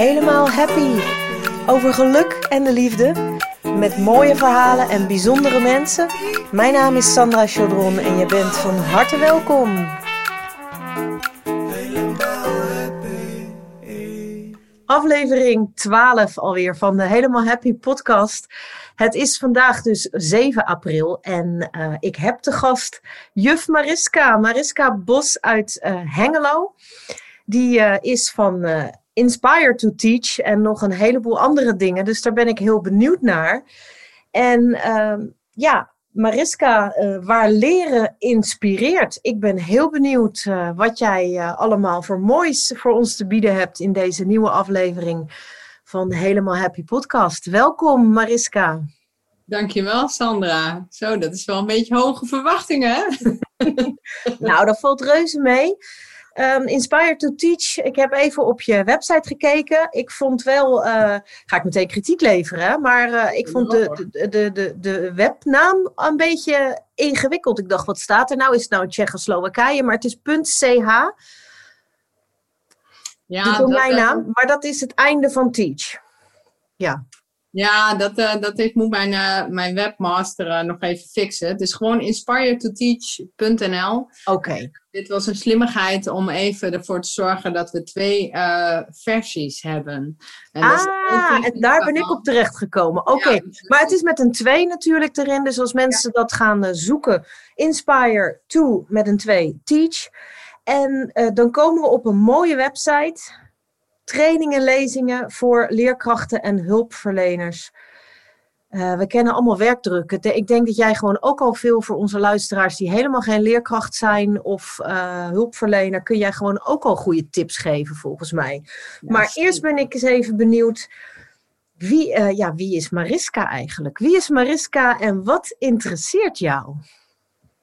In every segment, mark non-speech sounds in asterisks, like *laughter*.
Helemaal Happy. Over geluk en de liefde. Met mooie verhalen en bijzondere mensen. Mijn naam is Sandra Chaudron en je bent van harte welkom. Aflevering 12 alweer van de Helemaal Happy podcast. Het is vandaag dus 7 april en uh, ik heb te gast juf Mariska. Mariska Bos uit uh, Hengelo. Die uh, is van Inspire to Teach en nog een heleboel andere dingen. Dus daar ben ik heel benieuwd naar. En ehm, ja, Mariska, waar leren inspireert. Ik ben heel benieuwd wat jij allemaal voor moois voor ons te bieden hebt in deze nieuwe aflevering van de Helemaal Happy Podcast. Welkom Mariska. Dankjewel Sandra. Zo, dat is wel een beetje hoge verwachtingen hè? *laughs* *laughs* nou, dat valt reuze mee. Um, Inspire to Teach. Ik heb even op je website gekeken. Ik vond wel, uh, ga ik meteen kritiek leveren, maar uh, ik vond de, de, de, de, de webnaam een beetje ingewikkeld. Ik dacht, wat staat er nou? Is het nou Tsjechoslowakije? Maar het is .ch. Ja, de domeinnaam, dat, maar dat is het einde van Teach. Ja. Ja, dat, uh, dat ik moet mijn, uh, mijn webmaster uh, nog even fixen. Het is gewoon inspiretoteach.nl. Oké. Okay. Dit was een slimmigheid om even ervoor te zorgen dat we twee versies hebben. En ah, en daar ben ik op terecht gekomen. Oké, okay. ja, maar het is met een 2 natuurlijk erin. Dus als mensen ja. dat gaan zoeken, inspire to met een 2 teach. En dan komen we op een mooie website trainingen, lezingen voor leerkrachten en hulpverleners. Uh, we kennen allemaal werkdrukken. Ik denk dat jij gewoon ook al veel voor onze luisteraars die helemaal geen leerkracht zijn of uh, hulpverlener, kun jij gewoon ook al goede tips geven volgens mij. Ja, maar eerst ben ik eens even benieuwd, wie, uh, ja, wie is Mariska eigenlijk? Wie is Mariska en wat interesseert jou?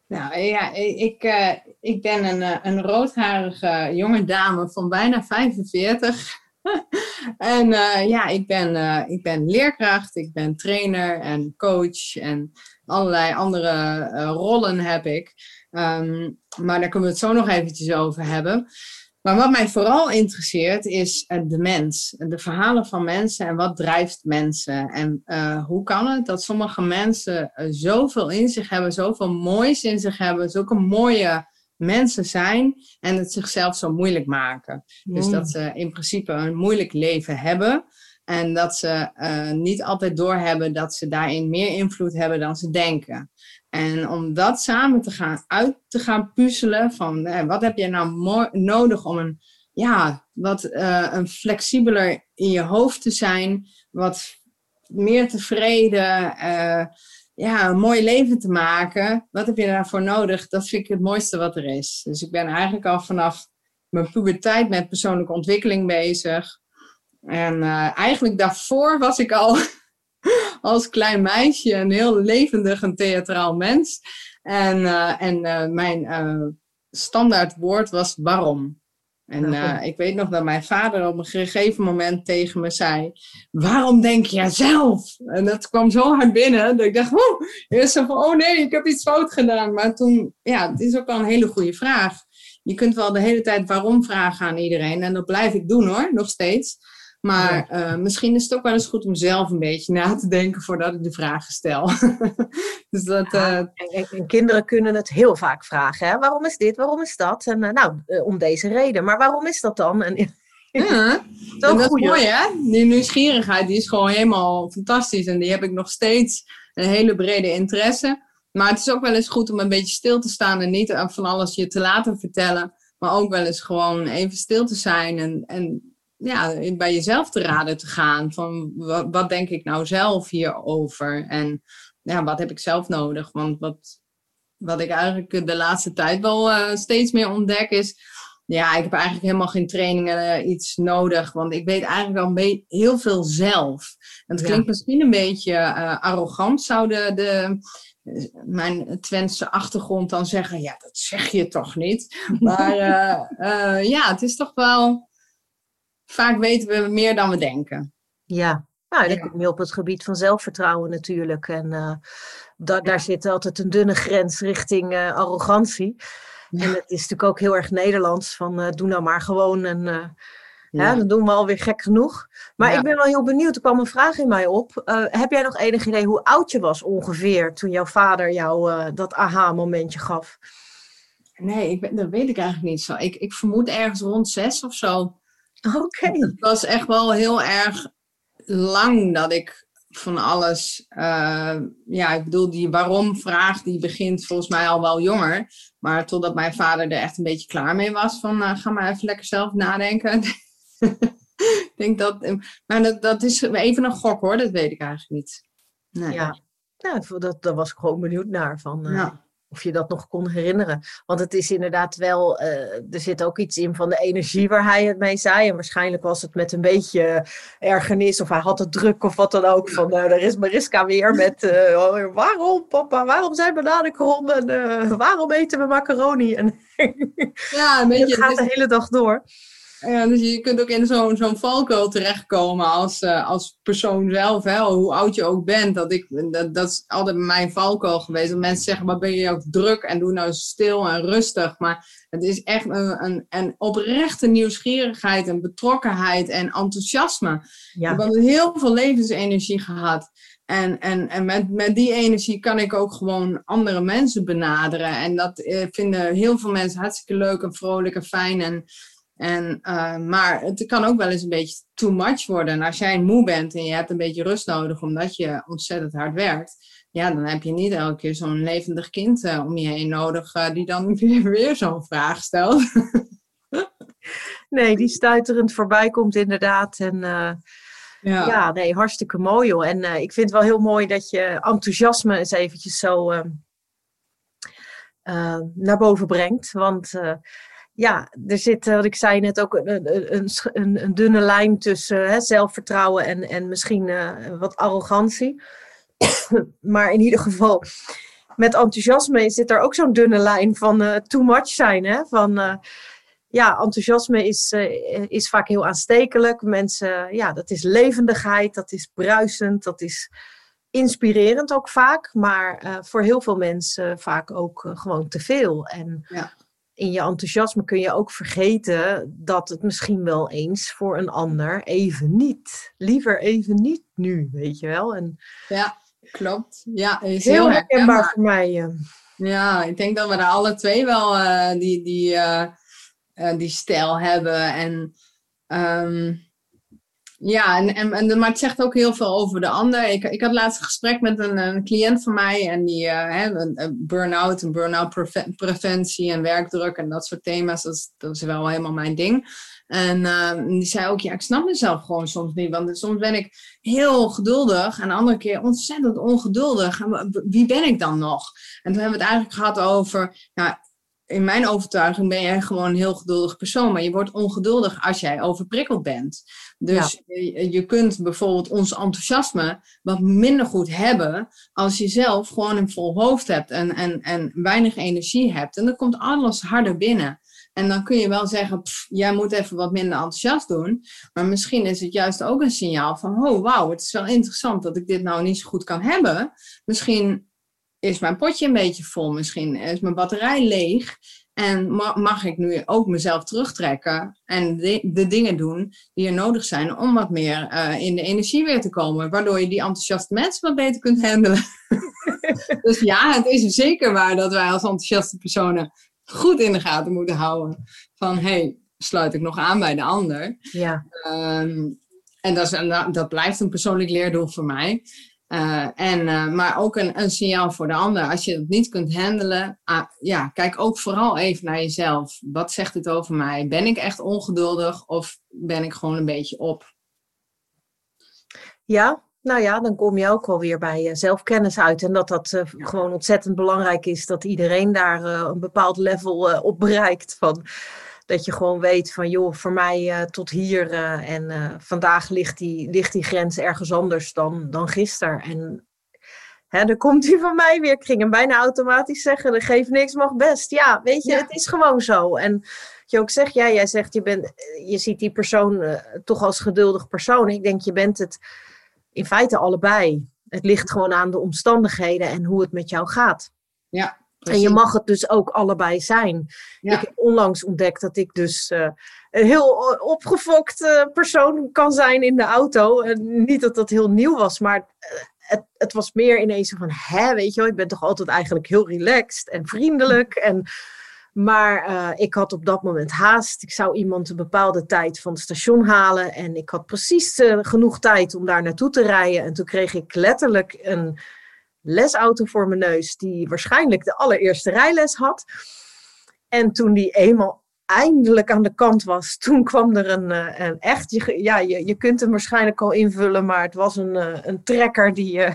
Nou ja, ik, uh, ik ben een, eh, een roodharige jonge dame van bijna 45. *laughs* en ja, ik ben, ik ben leerkracht, ik ben trainer en coach en allerlei andere rollen heb ik. Um, maar daar kunnen we het zo nog eventjes over hebben. Maar wat mij vooral interesseert is uh, de mens, de verhalen van mensen en wat drijft mensen. En uh, hoe kan het dat sommige mensen uh, zoveel in zich hebben, zoveel moois in zich hebben, zulke mooie mensen zijn en het zichzelf zo moeilijk maken. Mm. Dus dat ze in principe een moeilijk leven hebben. En dat ze niet altijd doorhebben dat ze daarin meer invloed hebben dan ze denken. En om dat samen te gaan, uit te gaan puzzelen van eh, wat heb je nou nodig om een, ja, wat uh, een flexibeler in je hoofd te zijn, wat meer tevreden, uh, ja, een mooi leven te maken. Wat heb je daarvoor nodig? Dat vind ik het mooiste wat er is. Dus ik ben eigenlijk al vanaf mijn puberteit met persoonlijke ontwikkeling bezig. En uh, eigenlijk daarvoor was ik al *laughs* als klein meisje een heel levendig en theatraal mens. En, uh, en uh, mijn uh, standaard woord was waarom. En ik weet nog dat mijn vader op een gegeven moment tegen me zei: Waarom denk jij zelf? En dat kwam zo hard binnen dat ik dacht: Oh, eerst van, oh nee, ik heb iets fout gedaan. Maar toen, ja, het is ook wel een hele goede vraag. Je kunt wel de hele tijd waarom vragen aan iedereen. En dat blijf ik doen hoor, nog steeds. Maar uh, misschien is het ook wel eens goed om zelf een beetje na te denken voordat ik de vragen stel. *laughs* dus dat, uh... en, en, kinderen kunnen het heel vaak vragen. Hè? Waarom is dit? Waarom is dat? En uh, nou, om deze reden. Maar waarom is dat dan? En, *laughs* ja, dat is mooi hè? Die nieuwsgierigheid die is gewoon helemaal fantastisch. En die heb ik nog steeds een hele brede interesse. Maar het is ook wel eens goed om een beetje stil te staan en niet van alles je te laten vertellen. Maar ook wel eens gewoon even stil te zijn en, en ja, bij jezelf te raden te gaan. Van wat, wat, denk ik nou zelf hierover? En ja, wat heb ik zelf nodig? Want wat, wat ik eigenlijk de laatste tijd wel uh, steeds meer ontdek is. Ja, ik heb eigenlijk helemaal geen trainingen uh, iets nodig. Want ik weet eigenlijk al heel veel zelf. En het klinkt misschien een beetje uh, arrogant, zou de, de, mijn Twentse achtergrond dan zeggen. Ja, dat zeg je toch niet. Maar ja, het is toch wel vaak weten we meer dan we denken. Ja, nou, dat komt meer op het gebied van zelfvertrouwen natuurlijk. En uh, da daar zit altijd een dunne grens richting uh, arrogantie. Ja. En het is natuurlijk ook heel erg Nederlands van uh, doe nou maar gewoon en Ja. dan doen we alweer gek genoeg. Maar ik ben wel heel benieuwd. Er kwam een vraag in mij op. Eh, heb jij nog enig idee hoe oud je was ongeveer toen jouw vader jou uh, dat aha-momentje gaf? Nee, ik ben, dat weet ik eigenlijk niet zo. Ik, ik vermoed ergens rond zes of zo. Oké. Het was echt wel heel erg lang dat ik van alles. Uh, ja, ik bedoel, die waarom-vraag die begint volgens mij al wel jonger. Maar totdat mijn vader er echt een beetje klaar mee was van uh, ga maar even lekker zelf nadenken. *laughs* ik denk dat. Maar dat, dat is even een gok hoor, dat weet ik eigenlijk niet. Nee. Ja, ja dat, daar was ik gewoon benieuwd naar. Van, uh, ja of je dat nog kon herinneren. Want het is inderdaad wel, uh, er zit ook iets in van de energie waar hij het mee zei. En waarschijnlijk was het met een beetje ergernis of hij had het druk of wat dan ook. Van uh, er is Mariska weer met uh, waarom papa, waarom zijn bananen krom en waarom eten we macaroni? En ja, een *laughs* beetje, het gaat de hele dag door. Ja, dus je kunt ook in zo'n zo'n valkuil terechtkomen als, uh, als persoon zelf, hè, hoe oud je ook bent. Dat, ik, dat, dat is altijd mijn valkuil geweest. Dat mensen zeggen, maar ben je ook druk en doe nou stil en rustig. Maar het is echt een, een, een oprechte nieuwsgierigheid en betrokkenheid en enthousiasme. Ja. Ik heb heel veel levensenergie gehad. En, en, en met, met die energie kan ik ook gewoon andere mensen benaderen. En dat eh, vinden heel veel mensen hartstikke leuk en vrolijk en fijn. En en, uh, maar het kan ook wel eens een beetje too much worden. En als jij moe bent en je hebt een beetje rust nodig omdat je ontzettend hard werkt, ja, dan heb je niet elke keer zo'n levendig kind uh, om je heen nodig uh, die dan *laughs* weer, weer zo'n vraag stelt. nee, die stuiterend voorbij komt inderdaad. En ja. ja. nee, hartstikke mooi joh. En ik vind het wel heel mooi dat je enthousiasme eens eventjes zo naar boven brengt. Want ja, er zit, wat ik zei net ook, een, een, een dunne lijn tussen hè, zelfvertrouwen en, en misschien uh, wat arrogantie. *coughs* maar in ieder geval, met enthousiasme zit er ook zo'n dunne lijn van uh, too much zijn. Hè? Van, ja, enthousiasme is, is vaak heel aanstekelijk. Mensen, ja, dat is levendigheid, dat is bruisend, dat is inspirerend ook vaak. Maar voor heel veel mensen vaak ook gewoon te veel. En ja in je enthousiasme kun je ook vergeten dat het misschien wel eens voor een ander even niet. Liever even niet nu, weet je wel. En ja, klopt. Ja, is heel, heel herkenbaar voor mij. Ja, ik denk dat we daar alle twee wel uh, die, die, uh, die stijl hebben. En um, ja, en, en, en, maar het zegt ook heel veel over de ander. Ik, ik had laatst een gesprek met een, een cliënt van mij en die uh, een, burn-out en burn-out preventie en werkdruk en dat soort thema's, dat is, dat is wel helemaal mijn ding. En uh, die zei ook, ja, ik snap mezelf gewoon soms niet. Want soms ben ik heel geduldig en de andere keer ontzettend ongeduldig. Wie ben ik dan nog? En toen hebben we het eigenlijk gehad over, nou, in mijn overtuiging ben jij gewoon een heel geduldig persoon. Maar je wordt ongeduldig als jij overprikkeld bent. Dus je, je, kunt bijvoorbeeld ons enthousiasme wat minder goed hebben als je zelf gewoon een vol hoofd hebt en, en, en weinig energie hebt. En dan komt alles harder binnen. En dan kun je wel zeggen, jij moet even wat minder enthousiast doen. Maar misschien is het juist ook een signaal van, oh wauw, het is wel interessant dat ik dit nou niet zo goed kan hebben. Misschien is mijn potje een beetje vol, misschien is mijn batterij leeg. En mag ik nu ook mezelf terugtrekken en de, de dingen doen die er nodig zijn om wat meer uh, in de energie weer te komen. Waardoor je die enthousiaste mensen wat beter kunt handelen. *laughs* dus ja, het is zeker waar dat wij als enthousiaste personen goed in de gaten moeten houden. Van hey, sluit ik nog aan bij de ander? Ja. Um, en dat, is, dat blijft een persoonlijk leerdoel voor mij. Uh, en, uh, maar ook een, een signaal voor de ander. Als je het niet kunt handelen, uh, ja, kijk ook vooral even naar jezelf. Wat zegt het over mij? Ben ik echt ongeduldig of ben ik gewoon een beetje op? Ja, nou ja, dan kom je ook wel weer bij zelfkennis uit. En dat dat gewoon ontzettend belangrijk is dat iedereen daar een bepaald level op bereikt. Van, dat je gewoon weet van, joh, voor mij uh, tot hier uh, en uh, vandaag ligt die, ligt die grens ergens anders dan, dan gisteren. En hè, dan komt hij van mij weer. Ik ging hem bijna automatisch zeggen, er geeft niks, mag best. Ja, weet je, ja. het is gewoon zo. En je ook zegt, ja, jij zegt, je, bent, je ziet die persoon toch als geduldig persoon. Ik denk, je bent het in feite allebei. Het ligt gewoon aan de omstandigheden en hoe het met jou gaat. Ja, en je mag het dus ook allebei zijn. Ik heb onlangs ontdekt dat ik dus uh, een heel opgefokt persoon kan zijn in de auto. niet dat dat heel nieuw was, maar het, het was meer ineens van, hè, weet je wel, ik ben toch altijd eigenlijk heel relaxed en vriendelijk. En, maar uh, ik had op dat moment haast. Ik zou iemand een bepaalde tijd van het station halen. En ik had precies uh, genoeg tijd om daar naartoe te rijden. En toen kreeg ik letterlijk een lesauto voor mijn neus, die waarschijnlijk de allereerste rijles had. En toen die eenmaal eindelijk aan de kant was, *laughs* toen kwam er een, eh, een echt, je, ja, je, je kunt hem waarschijnlijk al invullen, maar het was een, eh, een trekker die, uh,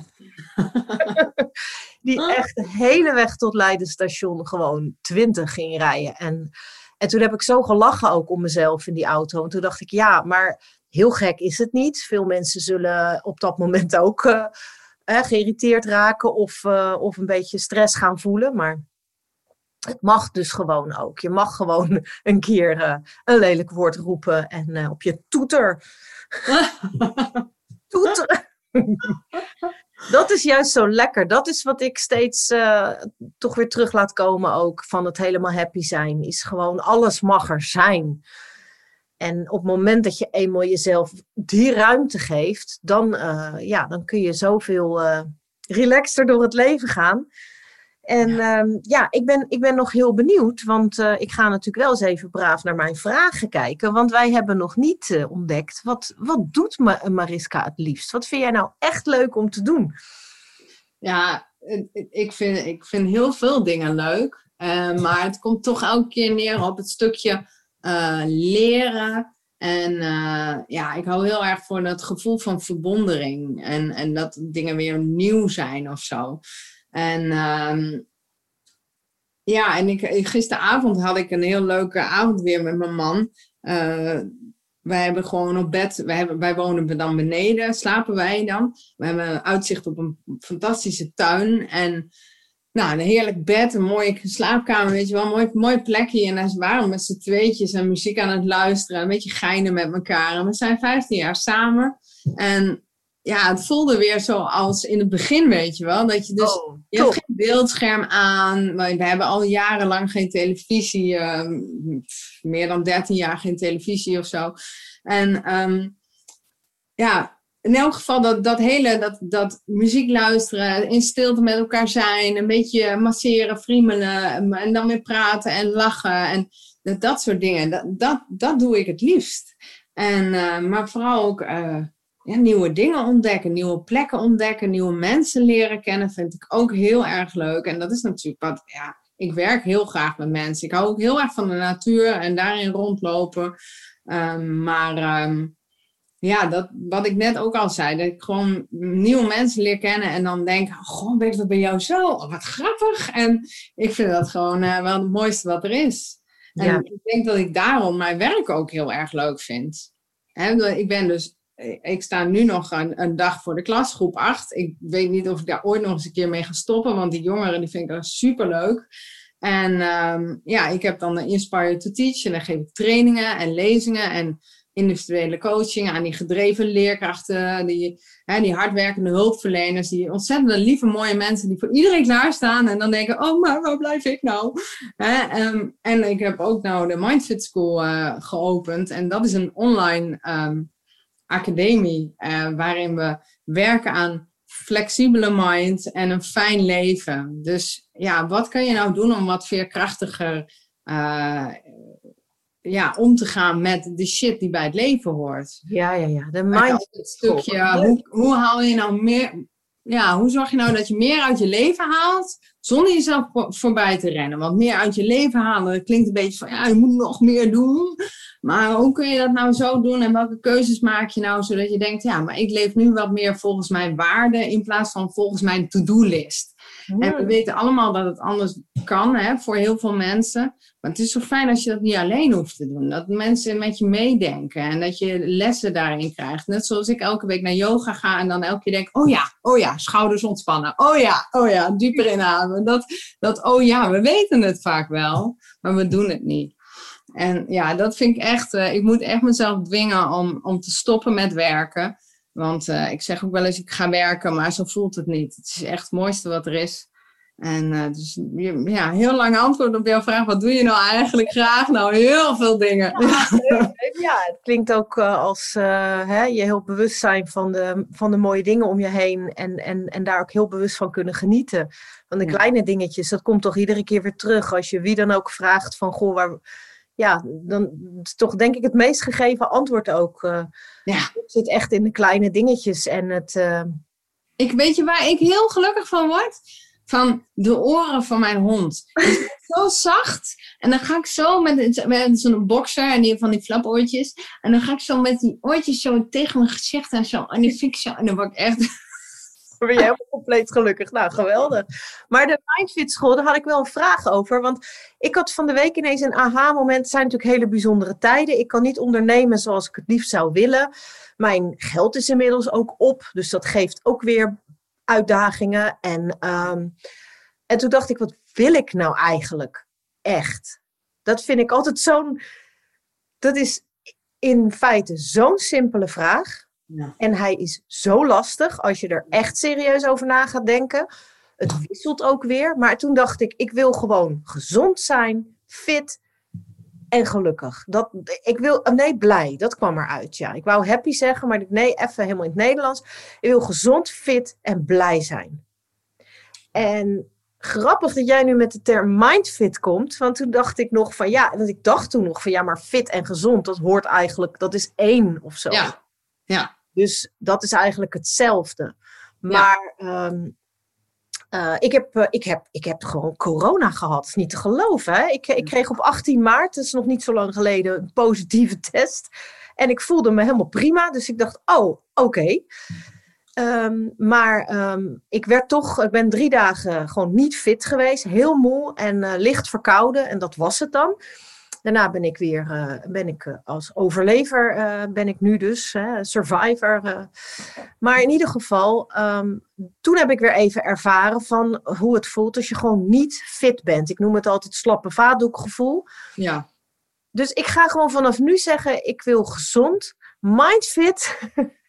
*laughs* die echt de hele weg tot Leiden station gewoon 20 ging rijden. En, en toen heb ik zo gelachen ook om mezelf in die auto. En toen dacht ik, ja, maar heel gek is het niet. Veel mensen zullen op dat moment ook uh, geïrriteerd raken of, of een beetje stress gaan voelen. Maar het mag dus gewoon ook. Je mag gewoon *laughs* een keer uh, een lelijk woord roepen en uh, op je toeter. *laughs* toeter. dat is juist zo lekker. Dat is wat ik steeds uh, toch weer terug laat komen ook van het helemaal happy zijn. Is gewoon alles mag er zijn. En op het moment dat je eenmaal jezelf die ruimte geeft, dan, ja, dan kun je zoveel relaxter door het leven gaan. En ja, um, ja ik, ben, ik ben nog heel benieuwd, want uh, ik ga natuurlijk wel eens even braaf naar mijn vragen kijken. Want wij hebben nog niet uh, ontdekt, wat, wat doet Ma Mariska het liefst? Wat vind jij nou echt leuk om te doen? Ja, ik vind, ik vind heel veel dingen leuk. Uh, maar het komt toch elke keer neer op het stukje leren. En ja, ik hou heel erg voor dat gevoel van verbondering. En, en dat dingen weer nieuw zijn of zo. En um, ja, en ik, gisteravond had ik een heel leuke avond weer met mijn man. Uh, wij hebben gewoon op bed, wij, hebben, wij wonen dan beneden, slapen wij dan. We hebben uitzicht op een fantastische tuin. En nou, een heerlijk bed, een mooie slaapkamer, weet je wel, een mooi, mooi plekje. En daar waren we met z'n tweetjes en muziek aan het luisteren, een beetje geinen met elkaar. En we zijn 15 jaar samen. En ja, het voelde weer zoals in het begin, weet je wel. Dat je dus, oh, je hebt geen beeldscherm aan. We hebben al jarenlang geen televisie. Uh, meer dan 13 jaar geen televisie of zo. En um, ja, in elk geval dat, dat hele, dat, dat muziek luisteren, in stilte met elkaar zijn, een beetje masseren, friemelen en dan weer praten en lachen en dat, dat soort dingen. Dat, dat, dat doe ik het liefst. En, uh, maar vooral ook uh, ja, nieuwe dingen ontdekken, nieuwe plekken ontdekken, nieuwe mensen leren kennen, vind ik ook heel erg leuk. En dat is natuurlijk wat, ja, ik werk heel graag met mensen. Ik hou ook heel erg van de natuur en daarin rondlopen. Um, maar um, ja, dat, wat ik net ook al zei, dat ik gewoon nieuwe mensen leer kennen en dan denk, oh, goh, weet wat bij jou zo? Oh, wat grappig. En ik vind dat gewoon uh, wel het mooiste wat er is. En ja. ik denk dat ik daarom mijn werk ook heel erg leuk vind. He, ik ben dus ik sta nu nog een, een, dag voor de klas, groep 8. Ik weet niet of ik daar ooit nog eens een keer mee ga stoppen, want die jongeren die vind ik super leuk. En um, ja, ik heb dan de Inspire to Teach en dan geef ik trainingen en lezingen en individuele coaching aan die gedreven leerkrachten, die, hè, die hardwerkende hulpverleners, die ontzettend lieve, mooie mensen die voor iedereen klaarstaan en dan denken, oh, maar waar blijf ik nou? Hè, um, en ik heb ook nou de Mindfit School uh, geopend en dat is een online um, academie, uh, waarin we werken aan flexibele mind en een fijn leven. Dus ja, wat kan je nou doen om wat veerkrachtiger uh, ja, om te gaan met de shit die bij het leven hoort? Ja, ja, ja. De mind. stukje, hoe, hoe haal je nou meer, ja, hoe zorg je nou dat je meer uit je leven haalt zonder jezelf voorbij te rennen? Want meer uit je leven halen klinkt een beetje van ja, je moet nog meer doen. Maar hoe kun je dat nou zo doen en welke keuzes maak je nou zodat je denkt, ja, maar ik leef nu wat meer volgens mijn waarden in plaats van volgens mijn to-do-list. En we weten allemaal dat het anders kan hè, voor heel veel mensen. Maar het is zo fijn als je dat niet alleen hoeft te doen. Dat mensen met je meedenken en dat je lessen daarin krijgt. Net zoals ik elke week naar yoga ga en dan elke keer denk: oh ja, oh ja, schouders ontspannen. Oh ja, oh ja, dieper inademen. Dat, dat oh ja, we weten het vaak wel, maar we doen het niet. En ja, dat vind ik echt, uh, ik moet echt mezelf dwingen om, om te stoppen met werken. Want uh, ik zeg ook wel eens, ik ga werken, maar zo voelt het niet. Het is echt het mooiste wat er is. En uh, dus ja, heel lang antwoord op jouw vraag. Wat doe je nou eigenlijk graag? Nou, heel veel dingen. Ja, ja het klinkt ook uh, als uh, hè, je heel bewust zijn van de, van de mooie dingen om je heen. En, en, en daar ook heel bewust van kunnen genieten. Van de ja. kleine dingetjes, dat komt toch iedere keer weer terug. Als je wie dan ook vraagt van, goh, waar... Ja, dan is toch denk ik het meest gegeven antwoord ook. ja. Het zit echt in de kleine dingetjes en het... Ik weet je waar ik heel gelukkig van word? van de oren van mijn hond. *laughs* zo zacht. En dan ga ik zo met, met zo'n boxer en die van die flapoortjes. En dan ga ik zo met die oortjes zo tegen mijn gezicht en zo. En die fik zo. En dan word ik echt... *laughs* Ben je helemaal compleet gelukkig. Nou, geweldig. Maar de Mindfit School, daar had ik wel een vraag over. Want ik had van de week ineens een aha-moment. Het zijn natuurlijk hele bijzondere tijden. Ik kan niet ondernemen zoals ik het liefst zou willen. Mijn geld is inmiddels ook op. Dus dat geeft ook weer uitdagingen. En, ehm, en toen dacht ik, wat wil ik nou eigenlijk echt? Dat vind ik altijd zo'n. Dat is in feite zo'n simpele vraag. Ja. En hij is zo lastig als je er echt serieus over na gaat denken. Het wisselt ook weer. Maar toen dacht ik, ik wil gewoon gezond zijn, fit en gelukkig. Dat, ik wil, nee, blij. Dat kwam eruit, ja. Ik wou happy zeggen, maar nee, even helemaal in het Nederlands. Ik wil gezond, fit en blij zijn. En grappig dat jij nu met de term mindfit komt. Want toen dacht ik nog van ja, want ik dacht toen nog van ja, maar fit en gezond, dat hoort eigenlijk, dat is één of zo. Ja. ja. Dus dat is eigenlijk hetzelfde. Maar ja. um, uh, ik, heb, uh, ik, heb, ik heb gewoon corona gehad. niet te geloven. Hè? Ik, ik kreeg op 18 maart, dat is nog niet zo lang geleden, een positieve *laughs* test. En ik voelde me helemaal prima. Dus ik dacht, oh, oké. Okay. Um, maar um, ik werd toch, ik ben drie dagen gewoon niet fit geweest. Heel moe en uh, licht verkouden. En dat was het dan. Daarna ben ik weer uh, ben ik, uh, als overlever, uh, ben ik nu dus, survivor. Maar in ieder geval, um, toen heb ik weer even ervaren van hoe het voelt als je gewoon niet fit bent. Ik noem het altijd slappe vaatdoekgevoel. Ja. Dus ik ga gewoon vanaf nu zeggen, ik wil gezond, mindfit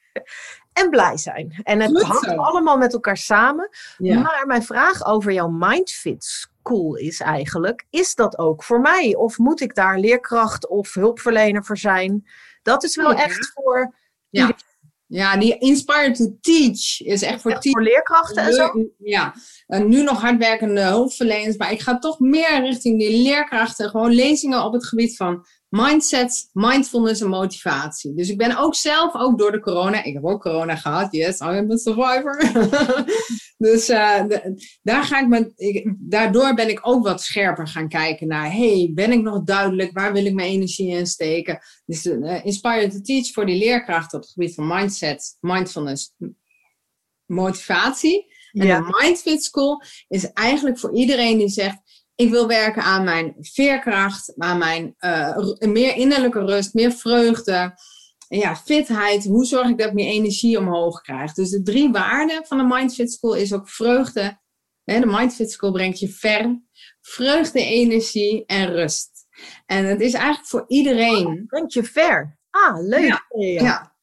*laughs* en blij zijn. En het hangt allemaal met elkaar samen. Ja. Maar mijn vraag over jouw mindfit cool is eigenlijk, is dat ook voor mij? Of moet ik daar leerkracht of hulpverlener voor zijn? Dat is wel ja. echt voor. Ja. Ja, die Inspire to Teach is echt voor, echt voor leerkrachten en zo. Ja, en nu nog hardwerkende hulpverleners, maar ik ga toch meer richting die leerkrachten. Gewoon lezingen op het gebied van mindset, mindfulness en motivatie. Dus ik ben ook zelf, ook door de corona, ik heb ook corona gehad, yes, I am a survivor. *laughs* dus uh, de, daar ga ik ik, daardoor ben ik ook wat scherper gaan kijken naar, hey, ben ik nog duidelijk, waar wil ik mijn energie in steken? Dus uh, Inspire to Teach voor die leerkrachten op het gebied van mindset, mindfulness, motivatie. En ja. de Mindfit School is eigenlijk voor iedereen die zegt, ik wil werken aan mijn veerkracht, aan mijn uh, meer innerlijke rust, meer vreugde. Ja, fitheid. Hoe zorg ik dat ik meer energie omhoog krijg? Dus de drie waarden van de Mindfit School is ook vreugde. De Mindfit School brengt je ver. Vreugde, energie en rust. En het is eigenlijk voor iedereen. Oh, brengt je ver. Ah, leuk. Ja. ja.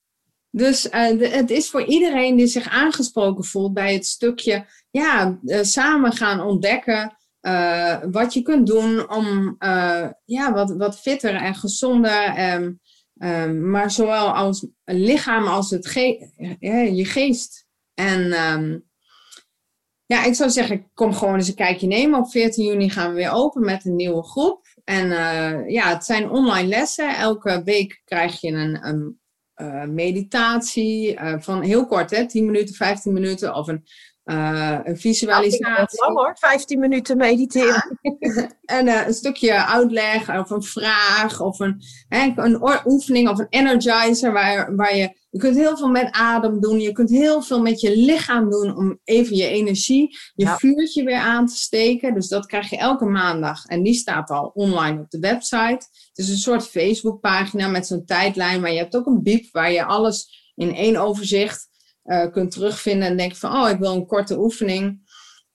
Dus uh, de, het is voor iedereen die zich aangesproken voelt bij het stukje ja, uh, samen gaan ontdekken uh, wat je kunt doen om uh, ja, wat, wat fitter en gezonder, um, maar zowel als lichaam als het ge je geest. En um, ja, ik zou zeggen, kom gewoon eens een kijkje nemen. Op 14 juni gaan we weer open met een nieuwe groep. En uh, ja, het zijn online lessen. Elke week krijg je een, een meditatie van heel kort, hè, 10 minuten, 15 minuten of een uh, een visualisatie. Lang hoor, 15 minuten mediteren. *laughs* en uh, een stukje uitleg of een vraag of een, hè, een oefening of een energizer waar, waar je, je kunt heel veel met adem doen. Je kunt heel veel met je lichaam doen om even je energie, je ja. vuurtje weer aan te steken. Dus dat krijg je elke maandag en die staat al online op de website. Het is een soort Facebookpagina met zo'n tijdlijn, maar je hebt ook een biep waar je alles in één overzicht uh, kunt terugvinden en denk van, oh, ik wil een korte oefening.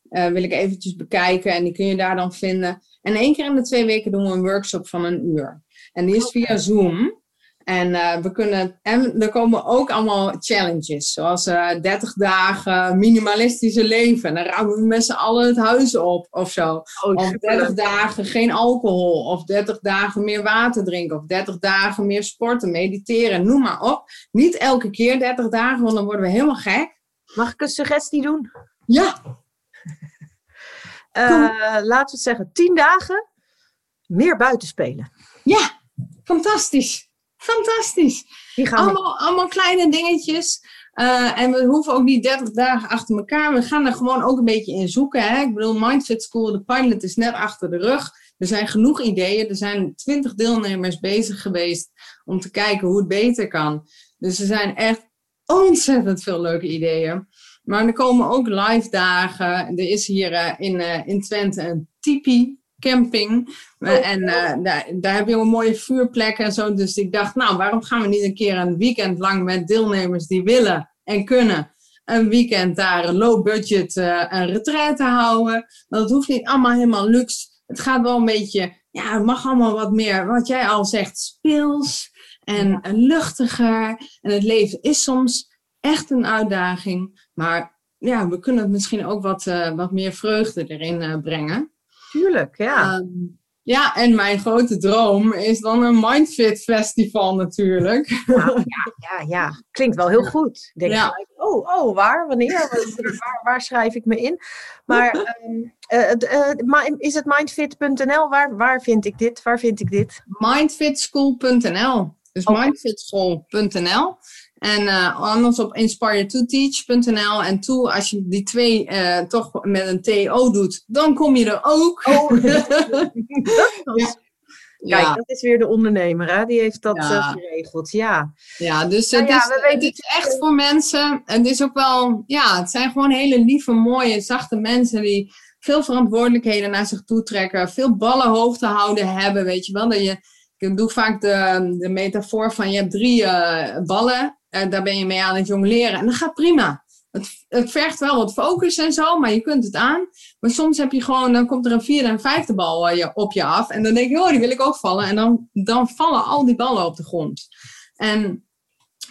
Uh, wil ik eventjes bekijken en die kun je daar dan vinden. En één keer in de twee weken doen we een workshop van een uur. En die is via Zoom. En uh, we kunnen, en er komen ook allemaal challenges, zoals uh, 30 dagen minimalistische leven. Dan ruimen we met z'n allen het huis op of zo. Oh, of 30 dagen geen alcohol, of 30 dagen meer water drinken, of 30 dagen meer sporten, mediteren, noem maar op. Niet elke keer 30 dagen, want dan worden we helemaal gek. Mag ik een suggestie doen? Ja. uh, *laughs* laten we zeggen, 10 dagen meer buiten spelen. Ja, fantastisch. Fantastisch. Allemaal, allemaal kleine dingetjes. Uh, en we hoeven ook niet 30 dagen achter elkaar. We gaan er gewoon ook een beetje in zoeken. Hè? Ik bedoel, Mindset School, de pilot is net achter de rug. Er zijn genoeg ideeën. Er zijn 20 deelnemers bezig geweest om te kijken hoe het beter kan. Dus er zijn echt ontzettend veel leuke ideeën. Maar er komen ook live dagen. Er is hier uh, in, uh, in Twente een tipi camping. Oh, en uh, daar, daar heb je een mooie vuurplekken en zo. Dus ik dacht, nou, waarom gaan we niet een keer een weekend lang met deelnemers die willen en kunnen een weekend daar een low budget uh, een retraite houden. Want het hoeft niet allemaal helemaal luxe. Het gaat wel een beetje, ja, het mag allemaal wat meer, wat jij al zegt, speels en luchtiger. En het leven is soms echt een uitdaging. Maar ja, we kunnen het misschien ook wat, uh, wat meer vreugde erin brengen. Tuurlijk, ja. Ehm, ja, en mijn grote droom is dan een Mindfit Festival natuurlijk. ja, ja, ja. Klinkt wel heel goed. Ik denk ja. oh, oh, waar, wanneer, waar, waar, schrijf ik me in? Maar um, uh, is het mindfit.nl? Waar, waar vind ik dit? Waar vind ik dit? Mindfitschool.nl. Dus mindfitschool.nl. En uh, anders op inspire2teach.nl. En toe, als je die twee uh, toch met een TO doet, dan kom je er ook. Oh, *laughs* dat Kijk, dat is weer de ondernemer, hè? die heeft dat ja. uh, geregeld. Ja, ja dus nou, het, is, we weten... het is echt voor mensen. En het is ook wel, ja, het zijn gewoon hele lieve, mooie, zachte mensen die veel verantwoordelijkheden naar zich toe trekken, veel ballen hoog te houden hebben. Weet je wel, dat je, ik doe vaak de, de metafoor van je hebt drie uh, ballen uh, daar ben je mee aan het jongleren. En dat gaat prima. Het, vergt wel wat focus en zo, maar je kunt het aan. Maar soms heb je gewoon, dan komt er een vierde en vijfde bal uh, op je af. En dan denk je, oh, die wil ik ook vallen. En dan, dan vallen al die ballen op de grond. En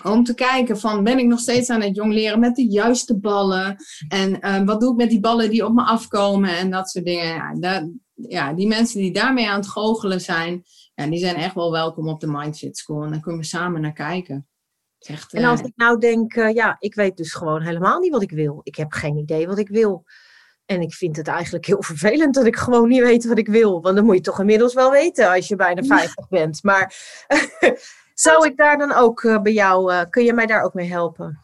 om te kijken van, ben ik nog steeds aan het jongleren met de juiste ballen? En uh, wat doe ik met die ballen die op me afkomen? En dat soort dingen. Ja, ja, die mensen die daarmee aan het goochelen zijn, ja, die zijn echt wel welkom op de Mindfit School. En dan kunnen we samen naar kijken. Echt, en als eh, ik nou denk, uh, ja, ik weet dus gewoon helemaal niet wat ik wil. Ik heb geen idee wat ik wil. En ik vind het eigenlijk heel *laughs* vervelend dat ik gewoon niet weet wat ik wil. Want dan moet je toch inmiddels wel weten als je bijna 50 bent. Maar *laughs* zou ik daar dan ook uh, bij jou, kun je mij daar ook mee helpen?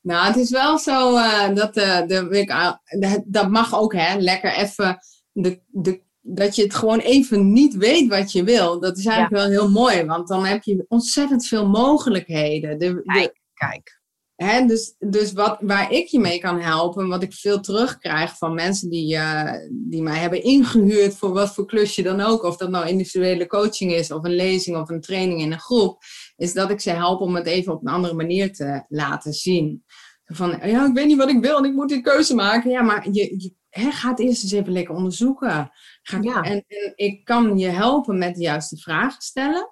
Nou, het is wel zo dat de, dat mag ook, hè, lekker even de, de dat je het gewoon even niet weet wat je wil. Dat is eigenlijk wel heel mooi, want dan heb je ontzettend veel mogelijkheden. De, kijk, kijk. Hè, dus dus wat, waar ik je mee kan helpen, wat ik veel terugkrijg van mensen die, uh, die mij hebben ingehuurd voor wat voor klusje dan ook, of dat nou individuele coaching is, of een lezing of een training in een groep, is dat ik ze help om het even op een andere manier te laten zien. Van, ja, ik weet niet wat ik wil en ik moet die keuze maken. Ja, maar je, je hè, ga het eerst eens even lekker onderzoeken. Ga, ja. en, en, ik kan je helpen met de juiste vragen stellen.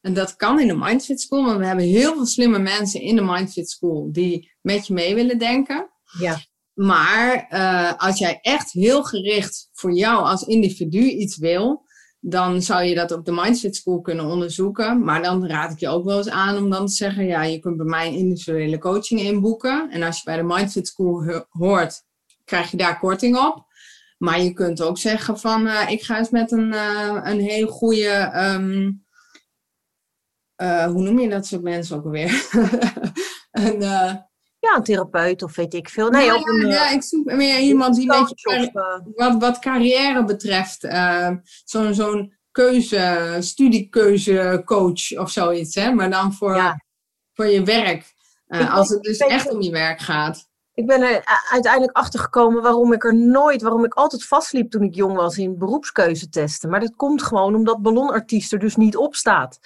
En dat kan in de Mindfit School, want we hebben heel veel slimme mensen in de Mindfit School die met je mee willen denken. Ja. Maar uh, als jij echt heel gericht voor jou als individu iets wil, dan zou je dat op de Mindset School kunnen onderzoeken. Maar dan raad ik je ook wel eens aan om dan te zeggen: ja, je kunt bij mij individuele coaching inboeken. En als je bij de Mindset School hoort, krijg je daar korting op. Maar je kunt ook zeggen van uh, ik ga eens met een, uh, een heel goede, um, uh, hoe noem je dat soort mensen ook alweer? *laughs* een, ja, een therapeut of weet ik veel. Nee, ja, een, ja, ik zoek meer iemand die een beetje wat, wat carrière betreft, zo'n zo'n keuze, studiekeuzecoach of zoiets, hè? maar dan voor, ja. voor je werk. als het dus echt om je werk gaat ik ben er uiteindelijk achter gekomen waarom ik er nooit, waarom ik altijd vastliep toen ik jong was in beroepskeuzetesten. Maar dat komt gewoon omdat ballonartiest er dus niet op staat.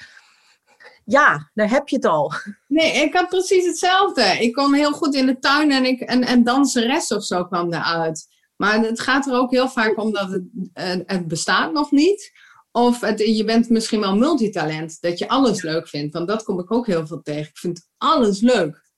Ja, daar heb je het al. Nee, ik had precies hetzelfde. Ik kon heel goed in de tuin en, ik, en, en danseres of zo kwam eruit. Maar het gaat er ook heel vaak om dat het, het bestaat nog niet. Of het, je bent misschien wel multitalent, dat je alles leuk vindt. Want dat kom ik ook heel veel tegen. Ik vind alles leuk.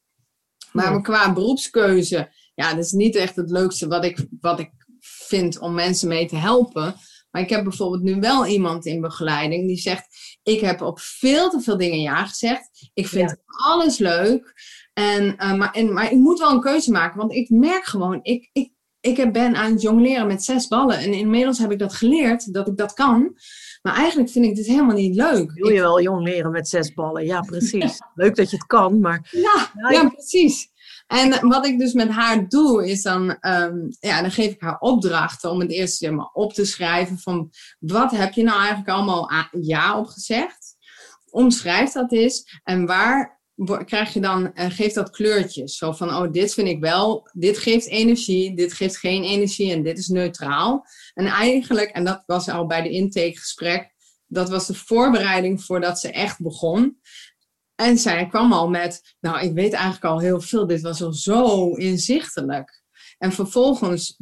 Maar qua beroepskeuze, ja, dat is niet echt het leukste wat ik, wat ik vind om mensen mee te helpen. Maar ik heb bijvoorbeeld nu wel iemand in begeleiding die zegt: Ik heb op veel te veel dingen ja gezegd. Ik vind alles leuk. En, uh, maar, en, maar ik moet wel een keuze maken, want ik merk gewoon, ik, ik, ik ben aan het jongleren met zes ballen. En inmiddels heb ik dat geleerd, dat ik dat kan. Maar eigenlijk vind ik dit helemaal niet leuk. Wil je wel jongleren met zes ballen? Ja, precies. *laughs* leuk dat je het kan, maar... Ja, ja, precies. En wat ik dus met haar doe, is dan, um, ja, dan geef ik haar opdrachten om het eerst zeg maar, op te schrijven van wat heb je nou eigenlijk allemaal ja op gezegd? Omschrijf dat eens en waar krijg je dan, uh, geeft dat kleurtjes. Zo van, oh, dit vind ik wel, dit geeft energie, dit geeft geen energie en dit is neutraal. En eigenlijk, en dat was al bij de intakegesprek, dat was de voorbereiding voordat ze echt begon. En zij kwam al met, nou, ik weet eigenlijk al heel veel, dit was al zo inzichtelijk. En vervolgens